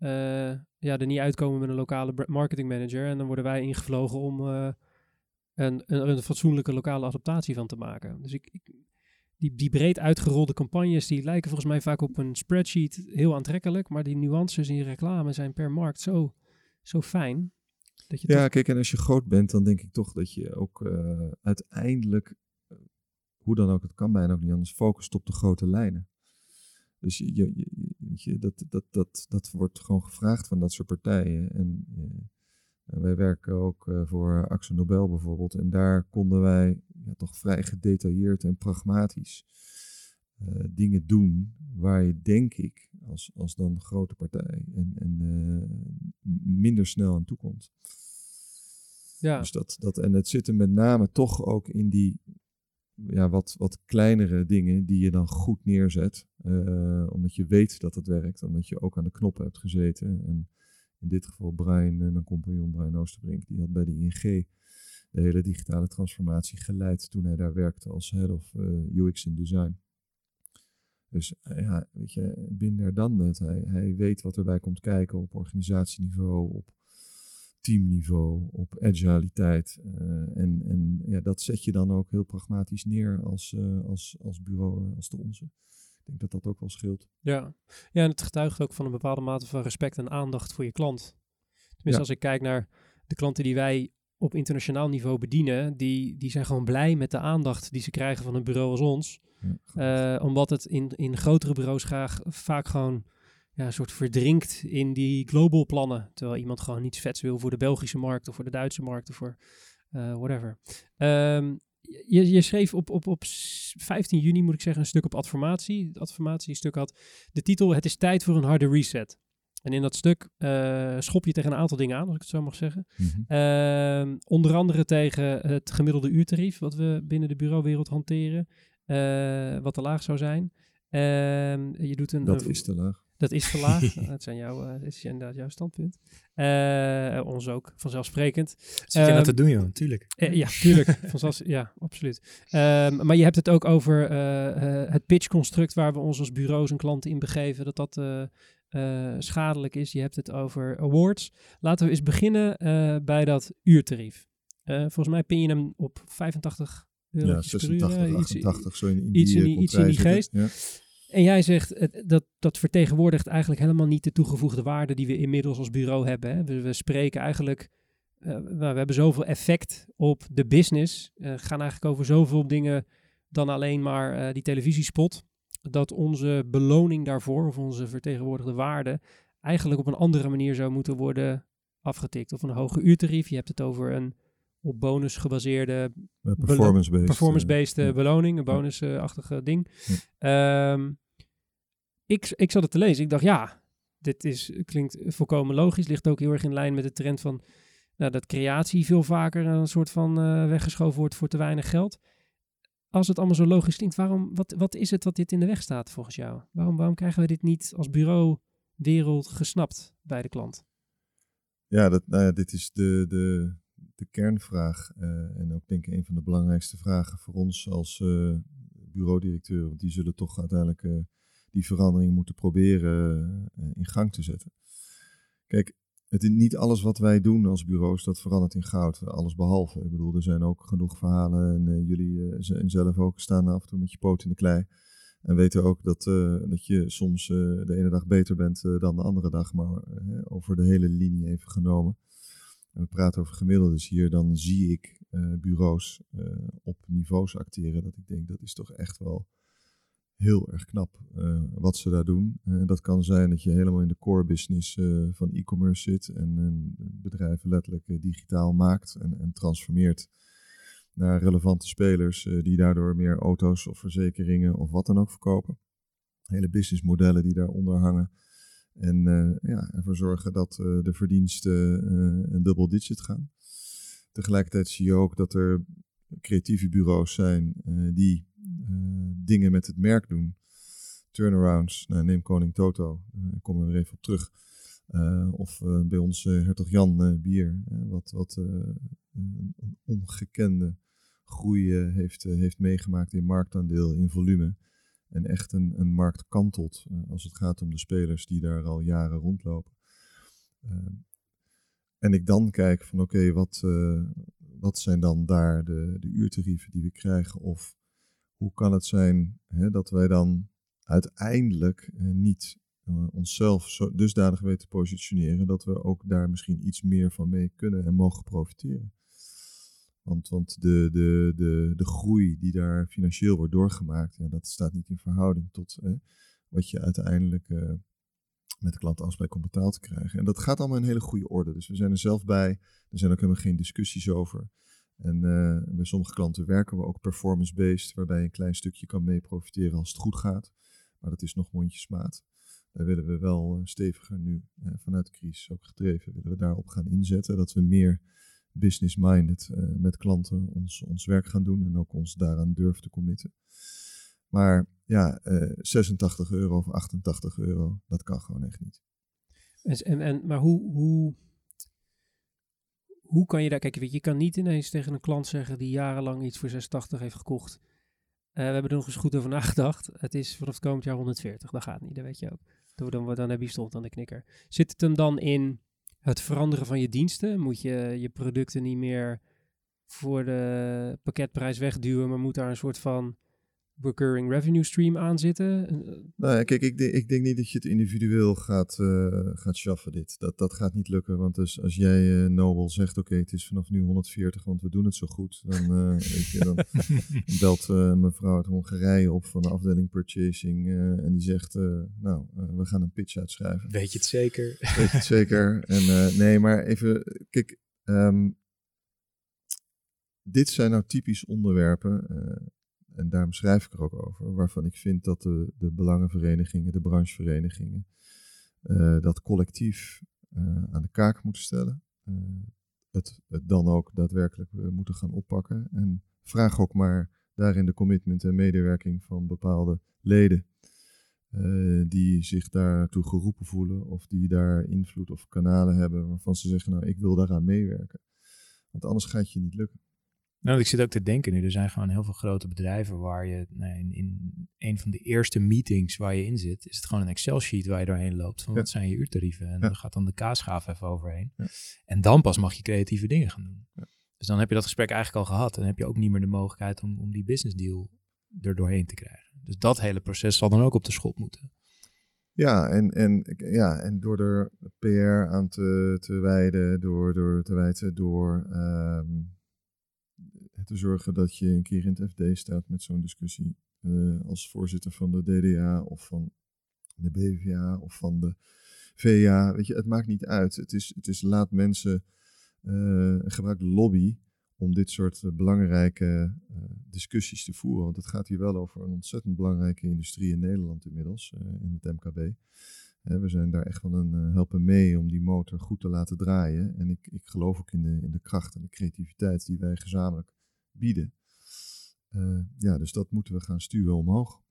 A: eh, ja, er niet uitkomen met een lokale marketing manager. En dan worden wij ingevlogen om eh, een, een, een fatsoenlijke lokale adaptatie van te maken. Dus ik, ik, die, die breed uitgerolde campagnes, die lijken volgens mij vaak op een spreadsheet heel aantrekkelijk. Maar die nuances in je reclame zijn per markt zo, zo fijn. Dat je
C: Ja,
A: toch-
C: kijk, en als je groot bent, dan denk ik toch dat je ook eh, uiteindelijk, hoe dan ook, het kan bijna ook niet anders, focust op de grote lijnen. Dus je, je, je- dat, dat, dat, dat wordt gewoon gevraagd van dat soort partijen. En eh, wij werken ook eh, voor Axo Nobel bijvoorbeeld. En daar konden wij ja, toch vrij gedetailleerd en pragmatisch eh, dingen doen waar je, denk ik, als, als dan grote partij en, en minder snel aan toe komt.
A: ja,
C: Dus dat, dat, en het zit er met name toch ook in die ja, wat, wat kleinere dingen die je dan goed neerzet. eh, omdat je weet dat het werkt, omdat je ook aan de knoppen hebt gezeten. En in dit geval Brian, eh, mijn compagnon Brian Oosterbrink, die had bij de ING de hele digitale transformatie geleid toen hij daar werkte als head of eh, UX en design. Dus ja, weet je, binnen dan net. Hij, hij weet wat erbij komt kijken op organisatieniveau, op teamniveau, op agiliteit. eh, en en ja, dat zet je dan ook heel pragmatisch neer als, eh, als, als bureau eh, als de onze. Ik denk dat dat ook wel scheelt.
A: ja. ja, en het getuigt ook van een bepaalde mate van respect en aandacht voor je klant. Tenminste,
C: Ja.
A: als ik kijk naar de klanten die wij op internationaal niveau bedienen, die, die zijn gewoon blij met de aandacht die ze krijgen van een bureau als ons.
C: Ja,
A: omdat het in, in grotere bureaus graag vaak gewoon ja, een soort verdrinkt in die global plannen. Terwijl iemand gewoon niets vets wil voor de Belgische markt of voor de Duitse markt of voor eh, whatever. Ehm, je, je schreef op, op, op s- 15 juni, moet ik zeggen, een stuk op Adformatie. Het Adformatie-stuk had de titel Het is tijd voor een harde reset. En in dat stuk eh, schop je tegen een aantal dingen aan, als ik het zo mag zeggen.
C: Mhm.
A: Ehm, onder andere tegen het gemiddelde uurtarief wat we binnen de bureauwereld hanteren, eh, wat te laag zou zijn. Ehm, je doet een,
C: dat is te laag.
A: Dat is te laag. [LAUGHS] dat, zijn jouw, dat is inderdaad jouw standpunt. Eh, ons ook, vanzelfsprekend.
B: Zit je nou
A: Ehm,
B: te doen, joh? Tuurlijk.
A: Eh, ja, tuurlijk. [LAUGHS] Vanzelfs, ja, absoluut. Ehm, maar je hebt het ook over het pitchconstruct waar we ons als bureaus en klanten in begeven, dat dat schadelijk is. Je hebt het over awards. Laten we eens beginnen bij dat uurtarief. Volgens mij pin je hem op 85 euro
C: Ja,
A: per uur.
C: 86,
A: eh, iets-
C: 88, zo in, in
A: iets
C: die,
A: in die- iets in die geest.
C: zitten.
A: En jij zegt, dat, dat vertegenwoordigt eigenlijk helemaal niet de toegevoegde waarde die we inmiddels als bureau hebben. Hè? We, spreken eigenlijk, eh, we hebben zoveel effect op de business. eh gaan eigenlijk over zoveel dingen dan alleen maar eh, die televisiespot. Dat onze beloning daarvoor, of onze vertegenwoordigde waarde, eigenlijk op een andere manier zou moeten worden afgetikt. Of een hoger uurtarief. Je hebt het over een op bonus gebaseerde
C: Performance-based.
A: performance-based eh,
C: ja.
A: beloning, een bonusachtige ding. Ehm, ik, ik zat het te lezen. Ik dacht, ja, dit is, klinkt volkomen logisch. Ligt ook heel erg in lijn met de trend van nou, dat creatie veel vaker een soort van eh, weggeschoven wordt voor te weinig geld. Als het allemaal zo logisch klinkt, waarom, wat, wat is het wat dit in de weg staat volgens jou? Waarom, waarom krijgen we dit niet als bureau wereld gesnapt bij de klant?
C: Ja, dat, nou ja, dit is de, de, de kernvraag. eh, en ook denk ik een van de belangrijkste vragen voor ons als eh bureaudirecteur. Want die zullen toch uiteindelijk eh, die verandering moeten proberen in gang te zetten. Kijk, het is niet alles wat wij doen als bureaus, dat verandert in goud. Alles behalve. Ik bedoel, er zijn ook genoeg verhalen. En jullie uh, zelf ook staan af en toe met je poot in de klei. En weten ook dat, dat je soms de ene dag beter bent dan de andere dag. Maar over de hele linie even genomen. En we praten over gemiddeldes hier. Dan zie ik bureaus op niveaus acteren. Dat ik denk, dat is toch echt wel heel erg knap uh, wat ze daar doen. Uh, dat kan zijn dat je helemaal in de core business van e-commerce zit en bedrijf letterlijk digitaal maakt en, en, transformeert naar relevante spelers die daardoor meer auto's of verzekeringen of wat dan ook verkopen. Hele businessmodellen die daaronder hangen. En ja, ervoor zorgen dat de verdiensten een double digit gaan. Tegelijkertijd zie je ook dat er creatieve bureaus zijn die eh, dingen met het merk doen. Turnarounds, nou, neem Koning Toto, uh, ik kom er weer even op terug. Of bij ons Hertog Jan bier, wat, wat een ongekende groei heeft, heeft meegemaakt in marktaandeel, in volume. En echt een, een markt kantelt als het gaat om de spelers die daar al jaren rondlopen. en ik dan kijk van oké, wat, wat zijn dan daar de, de uurtarieven die we krijgen? Of hoe kan het zijn hè, dat wij dan uiteindelijk eh, niet onszelf zo dusdanig weten te positioneren dat we ook daar misschien iets meer van mee kunnen en mogen profiteren. Want, want de, de, de, de groei die daar financieel wordt doorgemaakt, ja, dat staat niet in verhouding tot wat je uiteindelijk uh, met de klant afspraak om betaald te krijgen. En dat gaat allemaal in hele goede orde. Dus we zijn er zelf bij. Er zijn ook helemaal geen discussies over. En uh, bij sommige klanten werken we ook performance-based, waarbij je een klein stukje kan mee profiteren als het goed gaat. Maar dat is nog mondjesmaat. Daar willen we wel uh, steviger nu, vanuit de crisis ook gedreven, willen we daarop gaan inzetten. Dat we meer business-minded met klanten ons, ons werk gaan doen en ook ons daaraan durven te committen. Maar ja, 86 euro of 88 euro, dat kan gewoon echt niet.
A: En, en, maar hoe, hoe hoe kan je daar, kijk, je, kan niet ineens tegen een klant zeggen die jarenlang iets voor 86 heeft gekocht. Uh, we hebben er nog eens goed over nagedacht. Het is vanaf het komend jaar 140. Dat gaat niet, dat weet je ook. Dan, dan heb je stond aan de knikker. Zit het hem dan in het veranderen van je diensten? Moet je je producten niet meer voor de pakketprijs wegduwen, maar moet daar een soort van recurring revenue stream aan zitten? Eh,
C: nou ja, kijk, ik, ik denk niet dat je het individueel gaat, uh, gaat schaffen dit. Dat, dat gaat niet lukken, want dus als jij uh, Nobel zegt, oké, het is vanaf nu 140, want we doen het zo goed. Dan, uh, [LAUGHS] weet je, dan belt mevrouw uit Hongarije op van de afdeling purchasing en die zegt, nou, we gaan een pitch uitschrijven.
B: Weet je het zeker?
C: Weet je het zeker? [LAUGHS] En nee, maar even, kijk, um, dit zijn nou typisch onderwerpen en daarom schrijf ik er ook over, waarvan ik vind dat de, de belangenverenigingen, de brancheverenigingen, uh, dat collectief uh, aan de kaak moeten stellen. Uh, het, het, dan ook daadwerkelijk moeten gaan oppakken. En vraag ook maar daarin de commitment en medewerking van bepaalde leden. die zich daartoe geroepen voelen of die daar invloed of kanalen hebben waarvan ze zeggen, nou ik wil daaraan meewerken. Want anders gaat je niet lukken.
B: Nou, ik zit ook te denken nu, er zijn gewoon heel veel grote bedrijven waar je nou, in, in, een van de eerste meetings waar je in zit, is het gewoon een Excel-sheet waar je doorheen loopt van wat zijn je uurtarieven. En ja. dan gaat dan de kaasschaaf even overheen. Ja. En dan pas mag je creatieve dingen gaan doen. Dus dan heb je dat gesprek eigenlijk al gehad en heb je ook niet meer de mogelijkheid om, om die business deal er doorheen te krijgen. Dus dat hele proces zal dan ook op de schop moeten.
C: Ja, en, en, ja, en door er PR aan te, te wijden, door, door te wijten, door um, te zorgen dat je een keer in het FD staat met zo'n discussie. Uh, als voorzitter van de DDA of van de BVA of van de VA. Weet je, het maakt niet uit. Het is, het is laat mensen uh, gebruik de lobby om dit soort uh, belangrijke discussies te voeren. Want het gaat hier wel over een ontzettend belangrijke industrie in Nederland inmiddels, in het MKB. we zijn daar echt van een helpen mee om die motor goed te laten draaien. En ik, ik geloof ook in de, in de kracht en de creativiteit die wij gezamenlijk bieden. Uh, ja, dus dat moeten we gaan stuwen omhoog.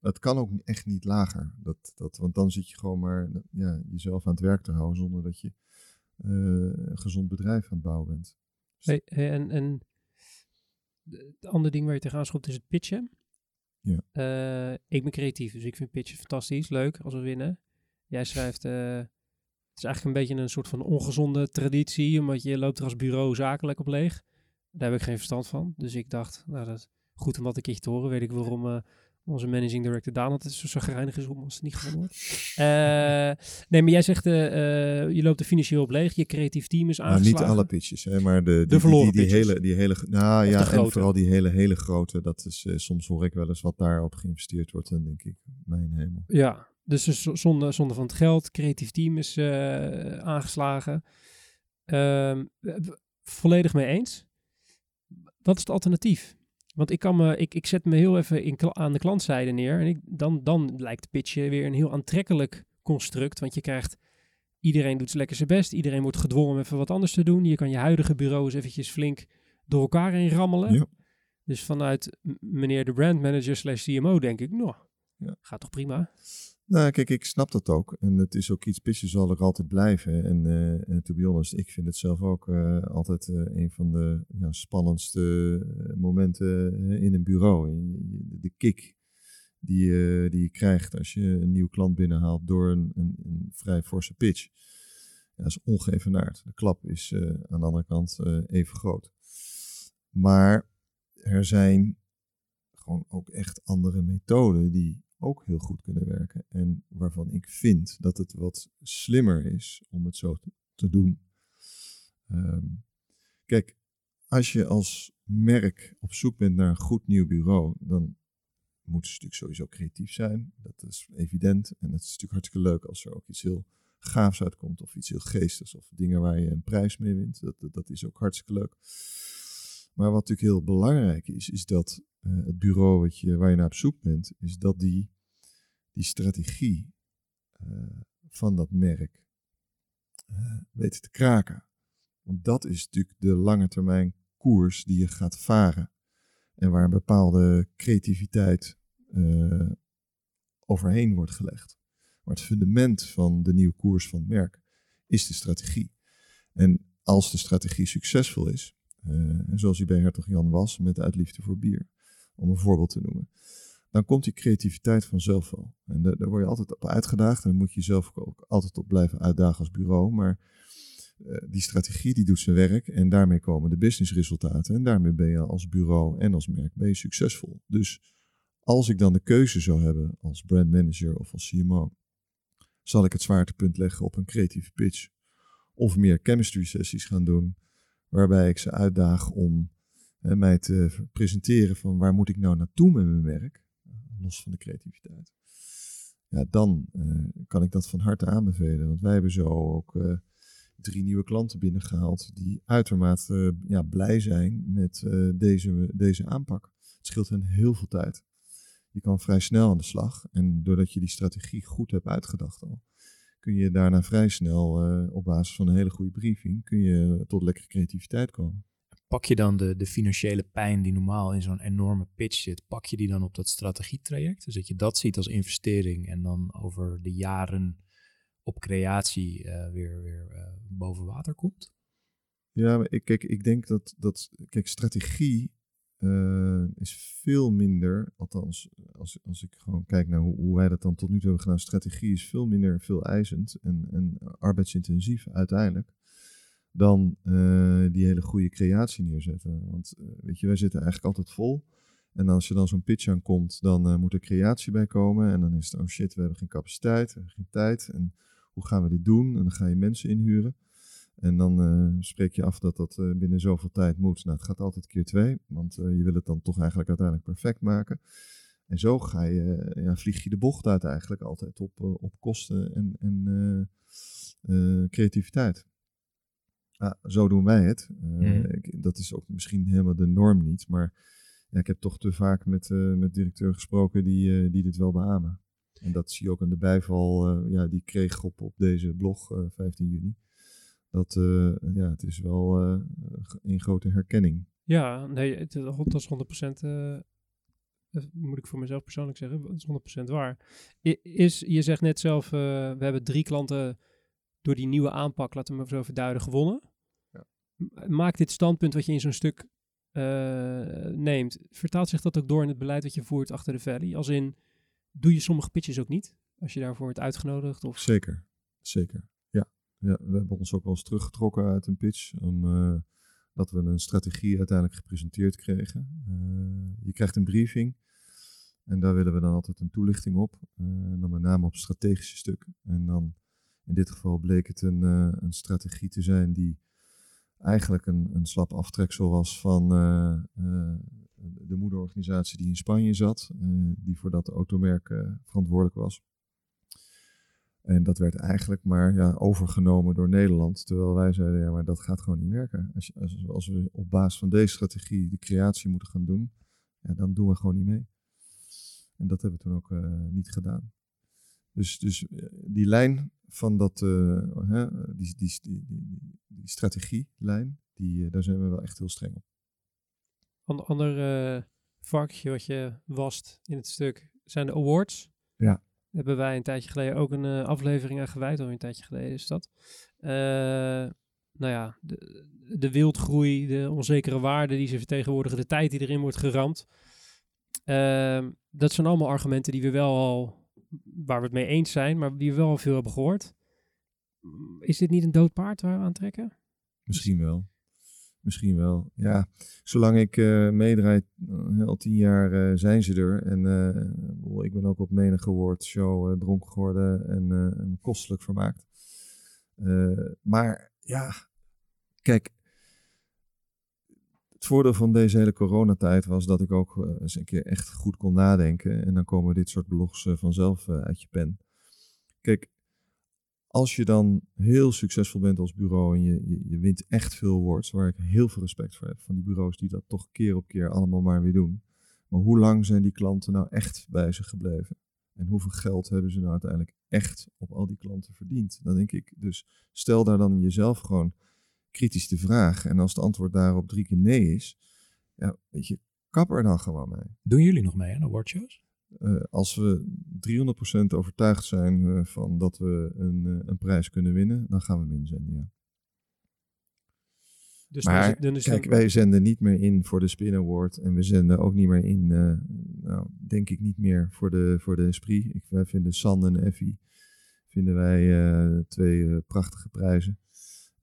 C: Het kan ook echt niet lager. Dat, dat, want dan zit je gewoon maar ja, jezelf aan het werk te houden zonder dat je uh, een gezond bedrijf aan het bouwen bent.
A: Hey, hey, en, en het andere ding waar je tegenaan schopt is het pitchen.
C: Ja.
A: Uh, ik ben creatief, dus ik vind pitchen fantastisch, leuk als we winnen. Jij schrijft Het is eigenlijk een beetje een soort van ongezonde traditie, omdat je loopt er als bureau zakelijk op leeg. Daar heb ik geen verstand van. Dus ik dacht, nou dat is goed om wat een keertje te horen. Weet ik waarom eh, onze managing director Daan altijd zo zagrijnig is om als het niet gewonnen wordt. [LAUGHS] Eh, nee, maar jij zegt, eh, je loopt er financieel op leeg. Je creatief team is
C: Nou,
A: aangeslagen.
C: niet alle pitches, hè, maar de, die,
A: verloren
C: die, die
A: pitches.
C: hele, die hele, nou
A: Of
C: ja,
A: de
C: en vooral die hele, hele grote, dat is, soms hoor ik wel eens wat daarop geïnvesteerd wordt, dan denk ik, mijn hemel.
A: Ja, dus dus zo- zonde, zonde van het geld. Creatief team is aangeslagen. Ehm, volledig mee eens. Wat is het alternatief? Want ik, kan me, ik, ik zet me heel even in, aan de klantzijde neer. En ik, dan, dan lijkt pitchen weer een heel aantrekkelijk construct. Want je krijgt, iedereen doet lekker zijn best. Iedereen wordt gedwongen om even wat anders te doen. Je kan je huidige bureau eens eventjes flink door elkaar heen rammelen.
C: Ja.
A: Dus vanuit meneer de brandmanager slash CMO denk ik, nou,
C: Ja.
A: gaat toch prima.
C: Nou, kijk, ik snap dat ook. En het is ook iets, pitchen zal er altijd blijven. En en to be honest, ik vind het zelf ook eh, altijd eh, een van de ja, spannendste momenten in een bureau. De kick die, die je krijgt als je een nieuw klant binnenhaalt door een, een, een vrij forse pitch. Dat is ongeëvenaard. De klap is aan de andere kant even groot. Maar er zijn gewoon ook echt andere methoden die ook heel goed kunnen werken. En waarvan ik vind dat het wat slimmer is om het zo te, doen. Ehm, kijk, als je als merk op zoek bent naar een goed nieuw bureau, dan moeten ze natuurlijk sowieso creatief zijn. Dat is evident. En het is natuurlijk hartstikke leuk als er ook iets heel gaafs uitkomt. Of iets heel geestigs. Of dingen waar je een prijs mee wint. Dat, dat is ook hartstikke leuk. Maar wat natuurlijk heel belangrijk is, is dat eh, het bureau wat je, waar je naar op zoek bent, is dat die, die strategie eh, van dat merk eh, weet te kraken. Want dat is natuurlijk de lange termijn koers die je gaat varen. En waar een bepaalde creativiteit overheen wordt gelegd. Maar het fundament van de nieuwe koers van het merk is de strategie. En als de strategie succesvol is, zoals die bij Hertog Jan was, met uit liefde voor bier, om een voorbeeld te noemen, dan komt die creativiteit vanzelf wel. En daar, daar word je altijd op uitgedaagd en daar moet je jezelf ook altijd op blijven uitdagen als bureau. Maar eh, die strategie die doet zijn werk en daarmee komen de businessresultaten. En daarmee ben je als bureau en als merk ben je succesvol. Dus als ik dan de keuze zou hebben als brandmanager of als CMO, zal ik het zwaartepunt leggen op een creatieve pitch. Of meer chemistry sessies gaan doen, waarbij ik ze uitdaag om hè, mij te presenteren van waar moet ik nou naartoe met mijn werk, los van de creativiteit. Ja, dan eh, kan ik dat van harte aanbevelen. Want wij hebben zo ook eh, drie nieuwe klanten binnengehaald die uitermate eh, ja, blij zijn met eh, deze, deze aanpak. Het scheelt hen heel veel tijd. Je kan vrij snel aan de slag. En doordat je die strategie goed hebt uitgedacht al, kun je daarna vrij snel eh, op basis van een hele goede briefing, kun je tot lekkere creativiteit komen.
B: Pak je dan de, de financiële pijn die normaal in zo'n enorme pitch zit, pak je die dan op dat strategietraject? Dus dat je dat ziet als investering en dan over de jaren op creatie eh, weer, weer eh, boven water komt?
C: Ja, ik, kijk, ik denk dat, dat kijk, strategie eh, is veel minder, althans, als, als ik gewoon kijk naar hoe, hoe wij dat dan tot nu toe hebben gedaan, strategie is veel minder veel eisend en, en arbeidsintensief uiteindelijk dan eh, die hele goede creatie neerzetten. Want eh, weet je, wij zitten eigenlijk altijd vol. En als je dan zo'n pitch aankomt, dan eh, moet er creatie bij komen. En dan is het, oh shit, we hebben geen capaciteit, we hebben geen tijd. En hoe gaan we dit doen? En dan ga je mensen inhuren. En dan spreek je af dat dat binnen zoveel tijd moet. Nou, het gaat altijd keer twee, want je wil het dan toch eigenlijk uiteindelijk perfect maken. En zo ga je, ja, vlieg je de bocht uit eigenlijk altijd op, op kosten en, en creativiteit. Ah, zo doen wij het. Eh,
B: Mhm.
C: ik- dat is ook misschien helemaal de norm niet, maar ja, ik heb toch te vaak met, eh met directeur gesproken die, eh, die dit wel beamen. En dat zie je ook aan de bijval ja, die ik kreeg op, op deze blog eh, 15 juni. Dat ja, het is wel een grote herkenning.
A: Ja, nee, het, dat is 100%. eh, dat moet ik voor mezelf persoonlijk zeggen. Dat is 100% waar. Is, je zegt net zelf, we hebben drie klanten door die nieuwe aanpak, laten we maar zo verduiden, gewonnen.
C: Ja.
A: Maakt dit standpunt wat je in zo'n stuk eh, neemt, vertaalt zich dat ook door in het beleid dat je voert achter de Valley? Als in, doe je sommige pitches ook niet? Als je daarvoor wordt uitgenodigd? Of...
C: Zeker, zeker. Ja, Ja, we hebben ons ook wel eens teruggetrokken uit een pitch. Om, uh, dat we een strategie uiteindelijk gepresenteerd kregen. Uh, je krijgt een briefing. En daar willen we dan altijd een toelichting op. Uh, dan met name op strategische stukken. En dan in dit geval bleek het een, een strategie te zijn die eigenlijk een, een slap aftreksel was van de moederorganisatie die in Spanje zat. die voor dat automerk verantwoordelijk was. En dat werd eigenlijk maar ja, overgenomen door Nederland. Terwijl wij zeiden, ja, maar dat gaat gewoon niet werken. Als, als, als we op basis van deze strategie de creatie moeten gaan doen, ja, dan doen we gewoon niet mee. En dat hebben we toen ook niet gedaan. Dus, dus uh, die lijn van dat, uh, hè, die, die, die, die, strategielijn, die, daar zijn we wel echt heel streng op.
A: Een ander vakje wat je wast in het stuk zijn de awards.
C: Ja
A: hebben wij een tijdje geleden ook een uh, aflevering aan gewijd, of een tijdje geleden is dat. Uh, nou ja, de, de, wildgroei, de onzekere waarden die ze vertegenwoordigen, de tijd die erin wordt geramd. Uh, dat zijn allemaal argumenten die we wel al, waar we het mee eens zijn, maar die we wel veel hebben gehoord. Is dit niet een dood paard waar we aan trekken?
C: Misschien wel. Misschien wel. Ja, zolang ik uh, meedraai, uh, al tien jaar zijn ze er. En ik ben ook op menige woordshow dronken geworden en, en kostelijk vermaakt. maar ja, kijk. Het voordeel van deze hele coronatijd was dat ik ook eens een keer echt goed kon nadenken. En dan komen dit soort blogs vanzelf uit je pen. Kijk, als je dan heel succesvol bent als bureau en je, je, je, wint echt veel awards, waar ik heel veel respect voor heb, van die bureaus die dat toch keer op keer allemaal maar weer doen. Maar hoe lang zijn die klanten nou echt bij ze gebleven? En hoeveel geld hebben ze nou uiteindelijk echt op al die klanten verdiend? Dan denk ik, dus stel daar dan jezelf gewoon kritisch de vraag. En als het antwoord daarop drie keer nee is, ja, weet je, kap er dan gewoon mee.
B: Doen jullie nog mee aan awardshows?
C: Uh, als we 300% overtuigd zijn uh, van dat we een, uh, een, prijs kunnen winnen, dan gaan we hem inzenden, ja. Dus maar dan is, dan is kijk, wij zenden niet meer in voor de Spin Award en we zenden ook niet meer in, nou, denk ik niet meer voor de, voor de Esprit. Ik, wij vinden San en Effie vinden wij twee prachtige prijzen.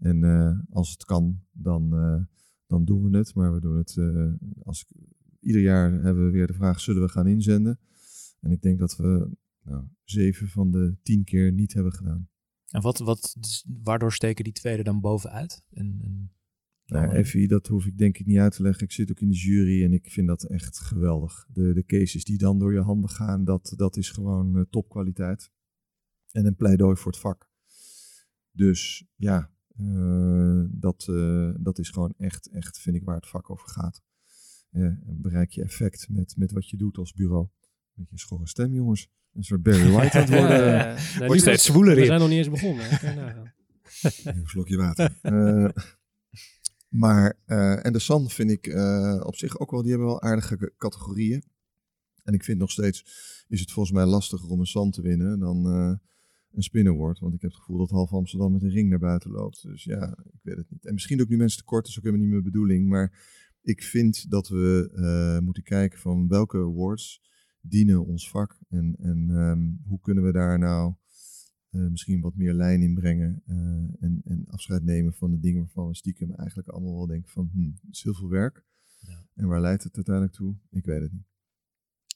C: En als het kan, dan, dan doen we het. Maar we doen het, als, ieder jaar hebben we weer de vraag, zullen we gaan inzenden? En ik denk dat we nou, zeven van de tien keer niet hebben gedaan.
B: En wat, wat, dus waardoor steken die tweede dan bovenuit? En, en
C: nou, FI, dat hoef ik denk ik niet uit te leggen. Ik zit ook in de jury en ik vind dat echt geweldig. De, de cases die dan door je handen gaan, dat, dat is gewoon uh, topkwaliteit. En een pleidooi voor het vak. Dus ja, dat, uh, dat is gewoon echt, echt, vind ik, waar het vak over gaat. bereik je effect met, met wat je doet als bureau beetje een schorre stem, jongens. Een soort Barry White aan het [LAUGHS] worden. ja,
B: ja, Wordt steeds zwoeler
A: We zijn nog niet eens begonnen. [LAUGHS]
C: een slokje water. Uh, maar, uh, en de San vind ik uh, op zich ook wel, die hebben wel aardige categorieën. En ik vind nog steeds, is het volgens mij lastiger om een San te winnen dan een spinnenwoord. Want ik heb het gevoel dat half Amsterdam met een ring naar buiten loopt. Dus ja, ik weet het niet. En misschien ook nu mensen tekort, dat is ook helemaal niet mijn bedoeling. Maar ik vind dat we moeten kijken van welke awards dienen ons vak en, en um, hoe kunnen we daar nou uh, misschien wat meer lijn in brengen uh, en, en afscheid nemen van de dingen waarvan we stiekem eigenlijk allemaal wel denken van, hm, het is heel veel werk. Ja. En waar leidt het uiteindelijk toe? Ik weet het niet.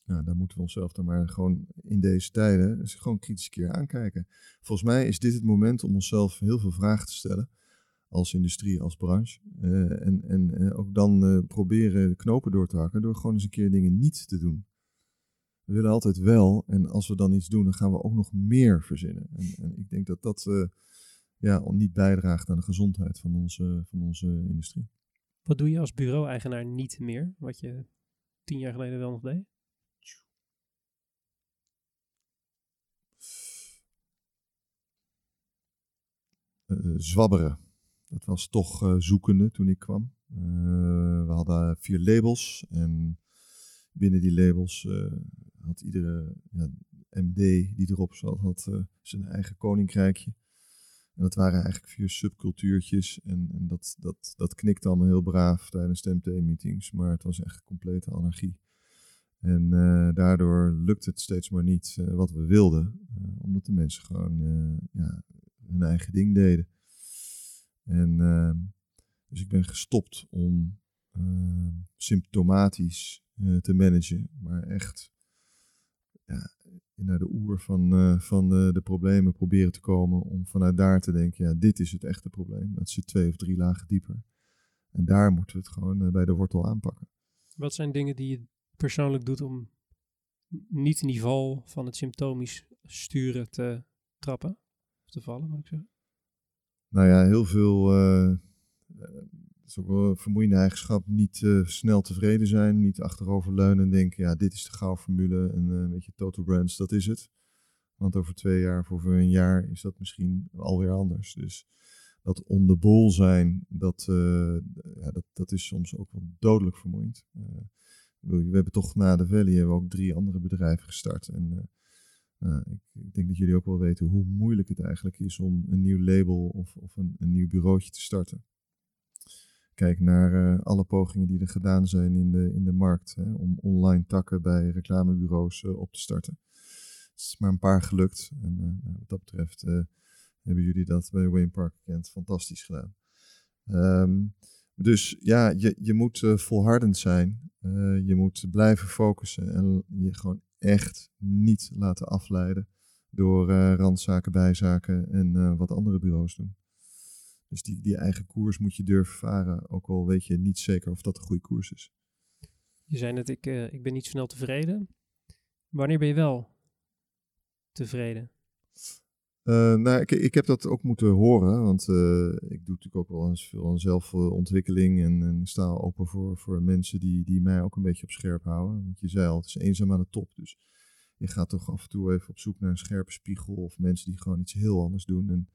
C: Nou, daar moeten we onszelf dan maar gewoon in deze tijden gewoon kritisch keer aankijken. Volgens mij is dit het moment om onszelf heel veel vragen te stellen als industrie, als branche. Uh, en en ook dan proberen de knopen door te hakken door gewoon eens een keer dingen niet te doen. We willen altijd wel. En als we dan iets doen, dan gaan we ook nog meer verzinnen. En, en ik denk dat dat uh, ja, niet bijdraagt aan de gezondheid van onze, van onze industrie.
A: Wat doe je als bureau-eigenaar niet meer, wat je tien jaar geleden wel nog deed?
C: Zwabberen. Dat was toch uh, zoekende toen ik kwam. we hadden vier labels en binnen die labels had iedere ja, MD die erop zat, had uh, zijn eigen koninkrijkje. En dat waren eigenlijk vier subcultuurtjes. En, en dat, dat, dat knikte allemaal heel braaf tijdens de meetings Maar het was echt complete anarchie. En uh, daardoor lukte het steeds maar niet uh, wat we wilden. omdat de mensen gewoon ja, hun eigen ding deden. En ehm, dus ik ben gestopt om ehm, symptomatisch eh, te managen, maar echt ja, naar de oer van, eh, van de, de problemen proberen te komen. Om vanuit daar te denken, ja, dit is het echte probleem. Dat zit twee of drie lagen dieper. En daar moeten we het gewoon eh, bij de wortel aanpakken.
A: Wat zijn dingen die je persoonlijk doet om niet in die val van het symptomisch sturen te trappen? Te vallen, moet ik zeggen?
C: Nou ja, heel veel. eh dat is ook wel een vermoeiende eigenschap. Niet eh, snel tevreden zijn. Niet achteroverleunen en denken: ja, dit is de gouden formule. En eh, een beetje Total Brands, dat is het. Want over twee jaar of over een jaar is dat misschien alweer anders. Dus dat on the ball zijn, dat, eh, ja, dat, dat is soms ook wel dodelijk vermoeiend. Eh, we hebben toch na de Valley hebben we ook drie andere bedrijven gestart. En eh, nou, ik, ik denk dat jullie ook wel weten hoe moeilijk het eigenlijk is om een nieuw label of, of een, een nieuw bureautje te starten. Kijk naar eh, alle pogingen die er gedaan zijn in de, in de markt hè, om online takken bij reclamebureaus eh, op te starten. Het is maar een paar gelukt. En eh, nou, wat dat betreft eh, hebben jullie dat bij Wayne Park Kent fantastisch gedaan. Ehm, dus ja, je, je moet eh, volhardend zijn. Eh, je moet blijven focussen en je gewoon echt niet laten afleiden door eh, randzaken, bijzaken en eh, wat andere bureaus doen. Dus die, die eigen koers moet je durven varen, ook al weet je niet zeker of dat een goede koers is.
A: Je zei net, ik, eh, ik ben niet snel tevreden. Wanneer ben je wel tevreden?
C: Eh, nou, ik, ik heb dat ook moeten horen, want eh, ik doe natuurlijk ook wel eens veel aan zelfontwikkeling en, en sta open voor, voor mensen die, die mij ook een beetje op scherp houden. Want je zei al, het is eenzaam aan de top, dus je gaat toch af en toe even op zoek naar een scherpe spiegel of mensen die gewoon iets heel anders doen en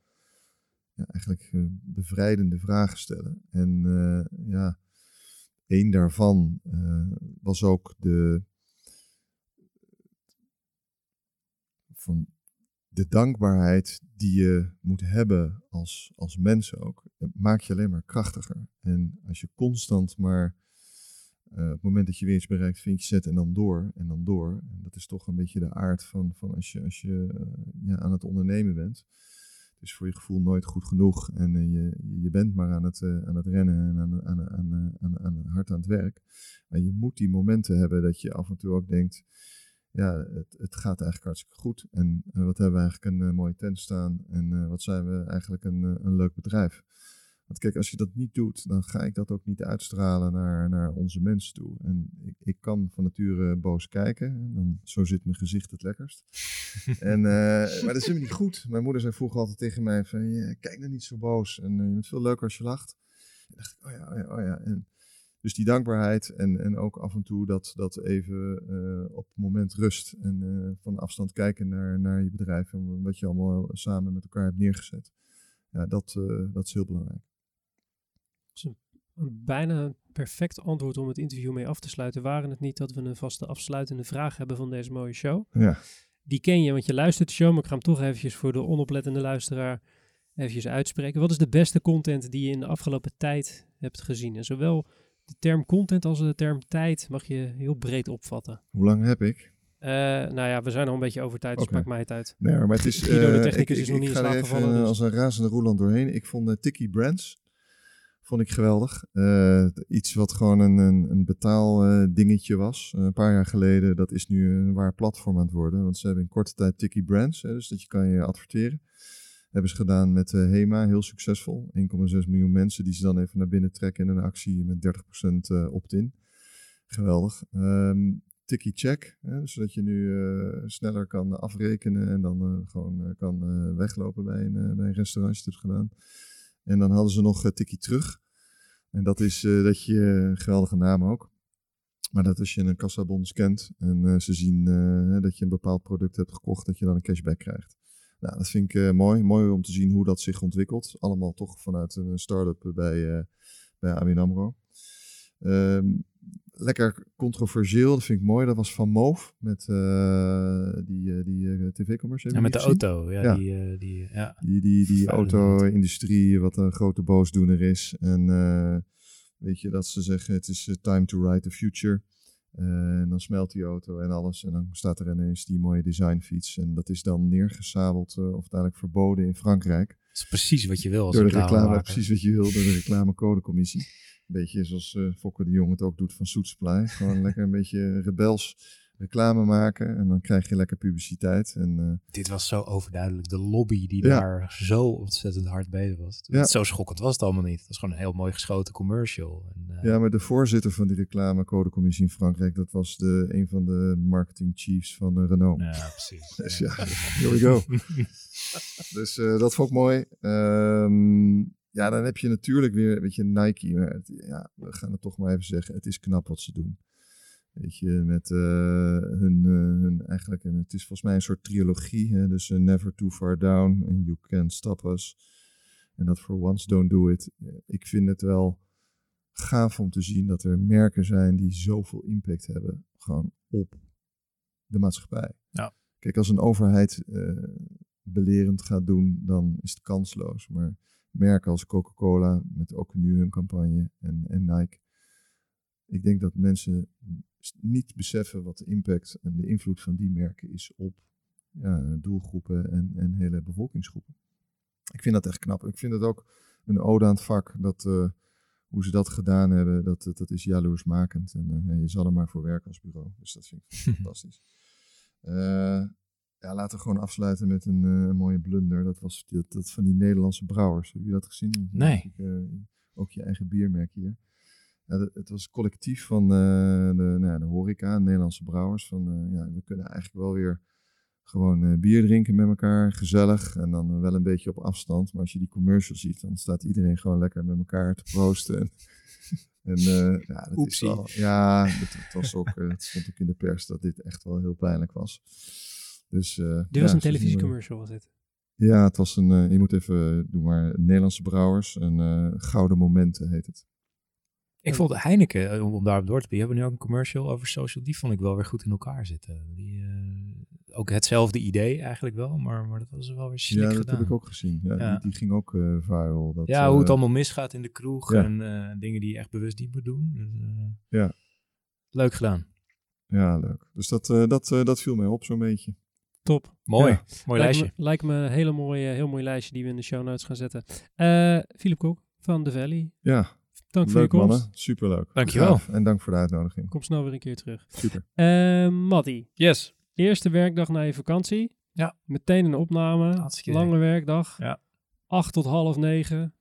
C: ja, eigenlijk eh, bevrijdende vragen stellen. En ja, één daarvan was ook de van de dankbaarheid die je moet hebben als, als mens ook, het maakt je alleen maar krachtiger. En als je constant maar eh, op het moment dat je weer iets bereikt, vinkje zet en dan door en dan door. En dat is toch een beetje de aard van, van als je, als je eh, ja, aan het ondernemen bent. Het is voor je gevoel nooit goed genoeg en eh, je, je bent maar aan het, eh, aan het rennen en aan, aan, aan, eh, aan, aan, hard aan het werk. Maar je moet die momenten hebben dat je af en toe ook denkt, ja, het, het gaat eigenlijk hartstikke goed. En eh, wat hebben we eigenlijk een eh, mooie tent staan en eh, wat zijn we eigenlijk een, een leuk bedrijf. Want kijk, als je dat niet doet, dan ga ik dat ook niet uitstralen naar, naar onze mensen toe. En ik, ik kan van nature boos kijken. En dan, zo zit mijn gezicht het lekkerst. [LAUGHS] en, maar dat is helemaal niet goed. Mijn moeder zei vroeger altijd tegen mij van, ja, kijk nou niet zo boos. En je bent veel leuker als je lacht. En dacht ik, oh ja, oh ja, oh ja. En, dus die dankbaarheid en, en ook af en toe dat, dat even eh, op het moment rust. En eh, van afstand kijken naar, naar je bedrijf en wat je allemaal samen met elkaar hebt neergezet. Ja, dat, eh, dat is heel belangrijk.
A: Een bijna perfect antwoord om het interview mee af te sluiten. Waren het niet dat we een vaste afsluitende vraag hebben van deze mooie show?
C: Ja.
A: Die ken je, want je luistert de show, maar ik ga hem toch eventjes voor de onoplettende luisteraar eventjes uitspreken. Wat is de beste content die je in de afgelopen tijd hebt gezien? En zowel de term content als de term tijd mag je heel breed opvatten.
C: Hoe lang heb ik?
A: Eh, nou ja, we zijn al een beetje over tijd, dus maakt mij het uit.
C: Nee, maar het is. [LAUGHS]
A: Guido, de
C: eh,
A: technicus,
C: ik-
A: is
C: ik-
A: nog niet
C: ik
A: in
C: ga
A: slaap
C: er even,
A: gevallen,
C: eh,
A: dus-
C: als een razende roeland doorheen. Ik vond uh, Tiki Brands. Vond ik geweldig. Eh, iets wat gewoon een, een, een betaal eh, dingetje was. een paar jaar geleden. Dat is nu een waar platform aan het worden. Want ze hebben in korte tijd Tiki Brands. Hè, dus dat je kan je adverteren. Hebben ze gedaan met eh, HEMA. Heel succesvol. 1,6 miljoen mensen die ze dan even naar binnen trekken in een actie met 30% eh, opt-in. Geweldig. Ehm Tiki Check. Hè, zodat je nu eh, sneller kan afrekenen en dan gewoon kan weglopen bij een, bij een hebt gedaan. En dan hadden ze nog Tiki Terug. En dat is dat je, geweldige naam ook. Maar dat als je een kassabon scant en ze zien dat je een bepaald product hebt gekocht, dat je dan een cashback krijgt. Nou, dat vind ik eh, mooi. Mooi om te zien hoe dat zich ontwikkelt. Allemaal toch vanuit een start-up bij, eh bij ABN AMRO. Ehm, lekker controversieel, dat vind ik mooi. Dat was van Moof met eh, die, die tv-commercial.
B: Ja, met de auto. Ja,
C: Ja.
B: Die, die, ja.
C: Die, die, die auto-industrie, wat een grote boosdoener is. En weet je, dat ze zeggen, het is time to ride the future. En dan smelt die auto en alles. En dan staat er ineens die mooie designfiets. En dat is dan neergesabeld, eh, of uiteindelijk verboden in Frankrijk.
B: Dat is precies wat je wil als
C: door de
B: reclame
C: precies wat je wil, door de reclamecodecommissie. Een beetje zoals eh Fokke de Jong het ook doet van Soet Supply. Gewoon [LAUGHS] lekker een beetje rebels reclame maken en dan krijg je lekker publiciteit. En eh,
B: Dit was zo overduidelijk. De lobby die
C: Ja.
B: daar zo ontzettend hard bezig was.
C: Ja.
B: Zo schokkend was het allemaal niet. Het was gewoon een heel mooi geschoten commercial. En, eh,
C: ja, maar de voorzitter van die reclamecodecommissie in Frankrijk, dat was de, een van de marketing chiefs van eh, Renault.
B: ja, precies. [LAUGHS]
C: Dus ja, here we go. [LAUGHS] Dus dat vond ik mooi. Ehm, ja, dan heb je natuurlijk weer, weet je, Nike. Maar het- ja, we gaan het toch maar even zeggen. Het is knap wat ze doen. Weet je, met eh, hun, eh, hun eigenlijk, en het is volgens mij een soort trilogie. Hè? Dus eh, Never Too Far Down en You Can't Stop Us. En dat For Once Don't Do It. Eh, Ik vind het wel gaaf om te zien dat er merken zijn die zoveel impact hebben. Gewoon op de maatschappij.
B: Ja.
C: Kijk, als een overheid eh, belerend gaat doen, dan is het kansloos. Maar merken als Coca-Cola, met ook nu hun campagne, en, en Nike. Ik denk dat mensen niet beseffen wat de impact en de invloed van die merken is op ja, doelgroepen en, en hele bevolkingsgroepen. Ik vind dat echt knap. Ik vind het ook een ode aan het vak. Dat, eh, hoe ze dat gedaan hebben, dat, dat is jaloersmakend. En eh, je zal er maar voor werken als bureau. Dus dat vind ik [LAUGHS] fantastisch. Eh, ja, laten we gewoon afsluiten met een, eh, een mooie blunder. Dat was dat, dat van die Nederlandse brouwers. Heb je dat gezien?
B: Nee.
C: Ik, eh, ook je eigen biermerk hier. Ja, dat- het was collectief van eh, de, nou, ja, de horeca, Nederlandse brouwers. Van, eh, ja, we kunnen eigenlijk wel weer gewoon eh, bier drinken met elkaar, gezellig. En dan wel een beetje op afstand. Maar als je die commercial ziet, dan staat iedereen gewoon lekker met elkaar te proosten. [LAUGHS] En, eh, ja, dat is wel, ja, het, het was ook, het stond ook in de pers dat dit echt wel heel pijnlijk was. Dus,
A: Dit
C: ja,
A: was een televisiecommercial, was dit?
C: Ja, het was een, je moet even, eh, doe maar, Nederlandse brouwers. Een Gouden Momenten heet het.
B: Ik vond Heineken, eh, om, om daarop door te beginnen, hebben we nu ook een commercial over social. Die vond ik wel weer goed in elkaar zitten. Die, eh, ook hetzelfde idee eigenlijk wel, maar, maar dat was wel weer slik
C: ja, dat
B: gedaan.
C: heb ik ook gezien. Ja,
B: Ja.
C: Die, die ging ook eh viral. Dat,
B: ja, hoe het allemaal misgaat in de kroeg
C: ja.
B: en eh, dingen die je echt bewust niet moet doen. Dus, eh,
C: Ja.
B: Leuk gedaan.
C: Ja, leuk. Dus dat, eh, dat, dat viel mij op zo'n beetje.
A: Top.
B: Mooi.
C: Ja.
B: Mooi
A: lijkt
B: lijstje.
A: Me, lijkt me een hele mooie, heel mooi lijstje die we in de show notes gaan zetten. Eh Philip Kok van The Valley.
C: Ja,
A: Dank voor je
C: leuk
A: komst.
C: mannen. Superleuk.
B: Dankjewel.
C: Gaaf. En dank voor de uitnodiging.
A: Kom snel weer een keer terug.
C: Super.
A: Eh Matty,
B: Yes.
A: eerste werkdag na je vakantie.
B: Ja.
A: Meteen een opname.
B: Hartstikke
A: Lange werkdag.
B: Ja.
A: Acht tot half negen.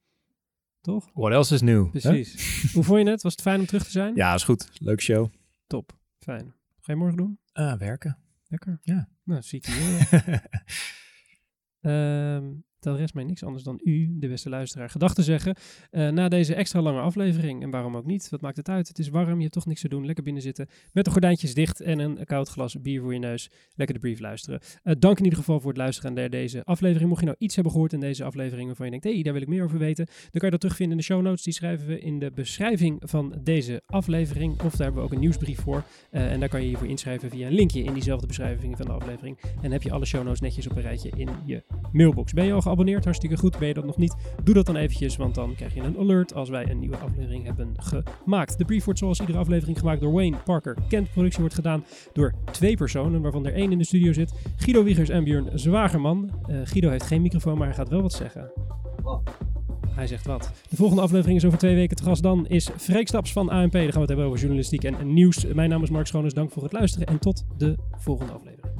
A: Toch?
B: What else is new?
A: Precies. [LAUGHS] Hoe vond je het? Was het fijn om terug te zijn?
B: Ja, is goed. Leuk show.
A: Top. Fijn. Ga je morgen doen?
B: Ah, werken.
A: Lekker.
B: Ja.
A: Nou, zie ik je. Dan rest mij niks anders dan u, de beste luisteraar, gedachten zeggen. eh, na deze extra lange aflevering. En waarom ook niet? Wat maakt het uit? Het is warm, je hebt toch niks te doen. Lekker binnen zitten. Met de gordijntjes dicht en een koud glas bier voor je neus. Lekker de brief luisteren. Eh, dank in ieder geval voor het luisteren naar deze aflevering. Mocht je nou iets hebben gehoord in deze aflevering waarvan je denkt, hé, hey, daar wil ik meer over weten. Dan kan je dat terugvinden in de show notes. Die schrijven we in de beschrijving van deze aflevering. Of daar hebben we ook een nieuwsbrief voor. Eh, en daar kan je je voor inschrijven via een linkje in diezelfde beschrijving van de aflevering. En heb je alle show notes netjes op een rijtje in je mailbox. Ben je al geabonneerd? Hartstikke goed. Ben je dat nog niet? Doe dat dan eventjes, want dan krijg je een alert als wij een nieuwe aflevering hebben gemaakt. De brief wordt zoals iedere aflevering gemaakt door Wayne Parker. Kent productie wordt gedaan door twee personen, waarvan er één in de studio zit. Guido Wiegers en Björn Zwagerman. Eh, Guido heeft geen microfoon, maar hij gaat wel wat zeggen. Hij zegt wat. De volgende aflevering is over twee weken te gast. Dan is Freek Staps van ANP. Dan gaan we het hebben over journalistiek en nieuws. Mijn naam is Mark Schoones. Dank voor het luisteren en tot de volgende aflevering.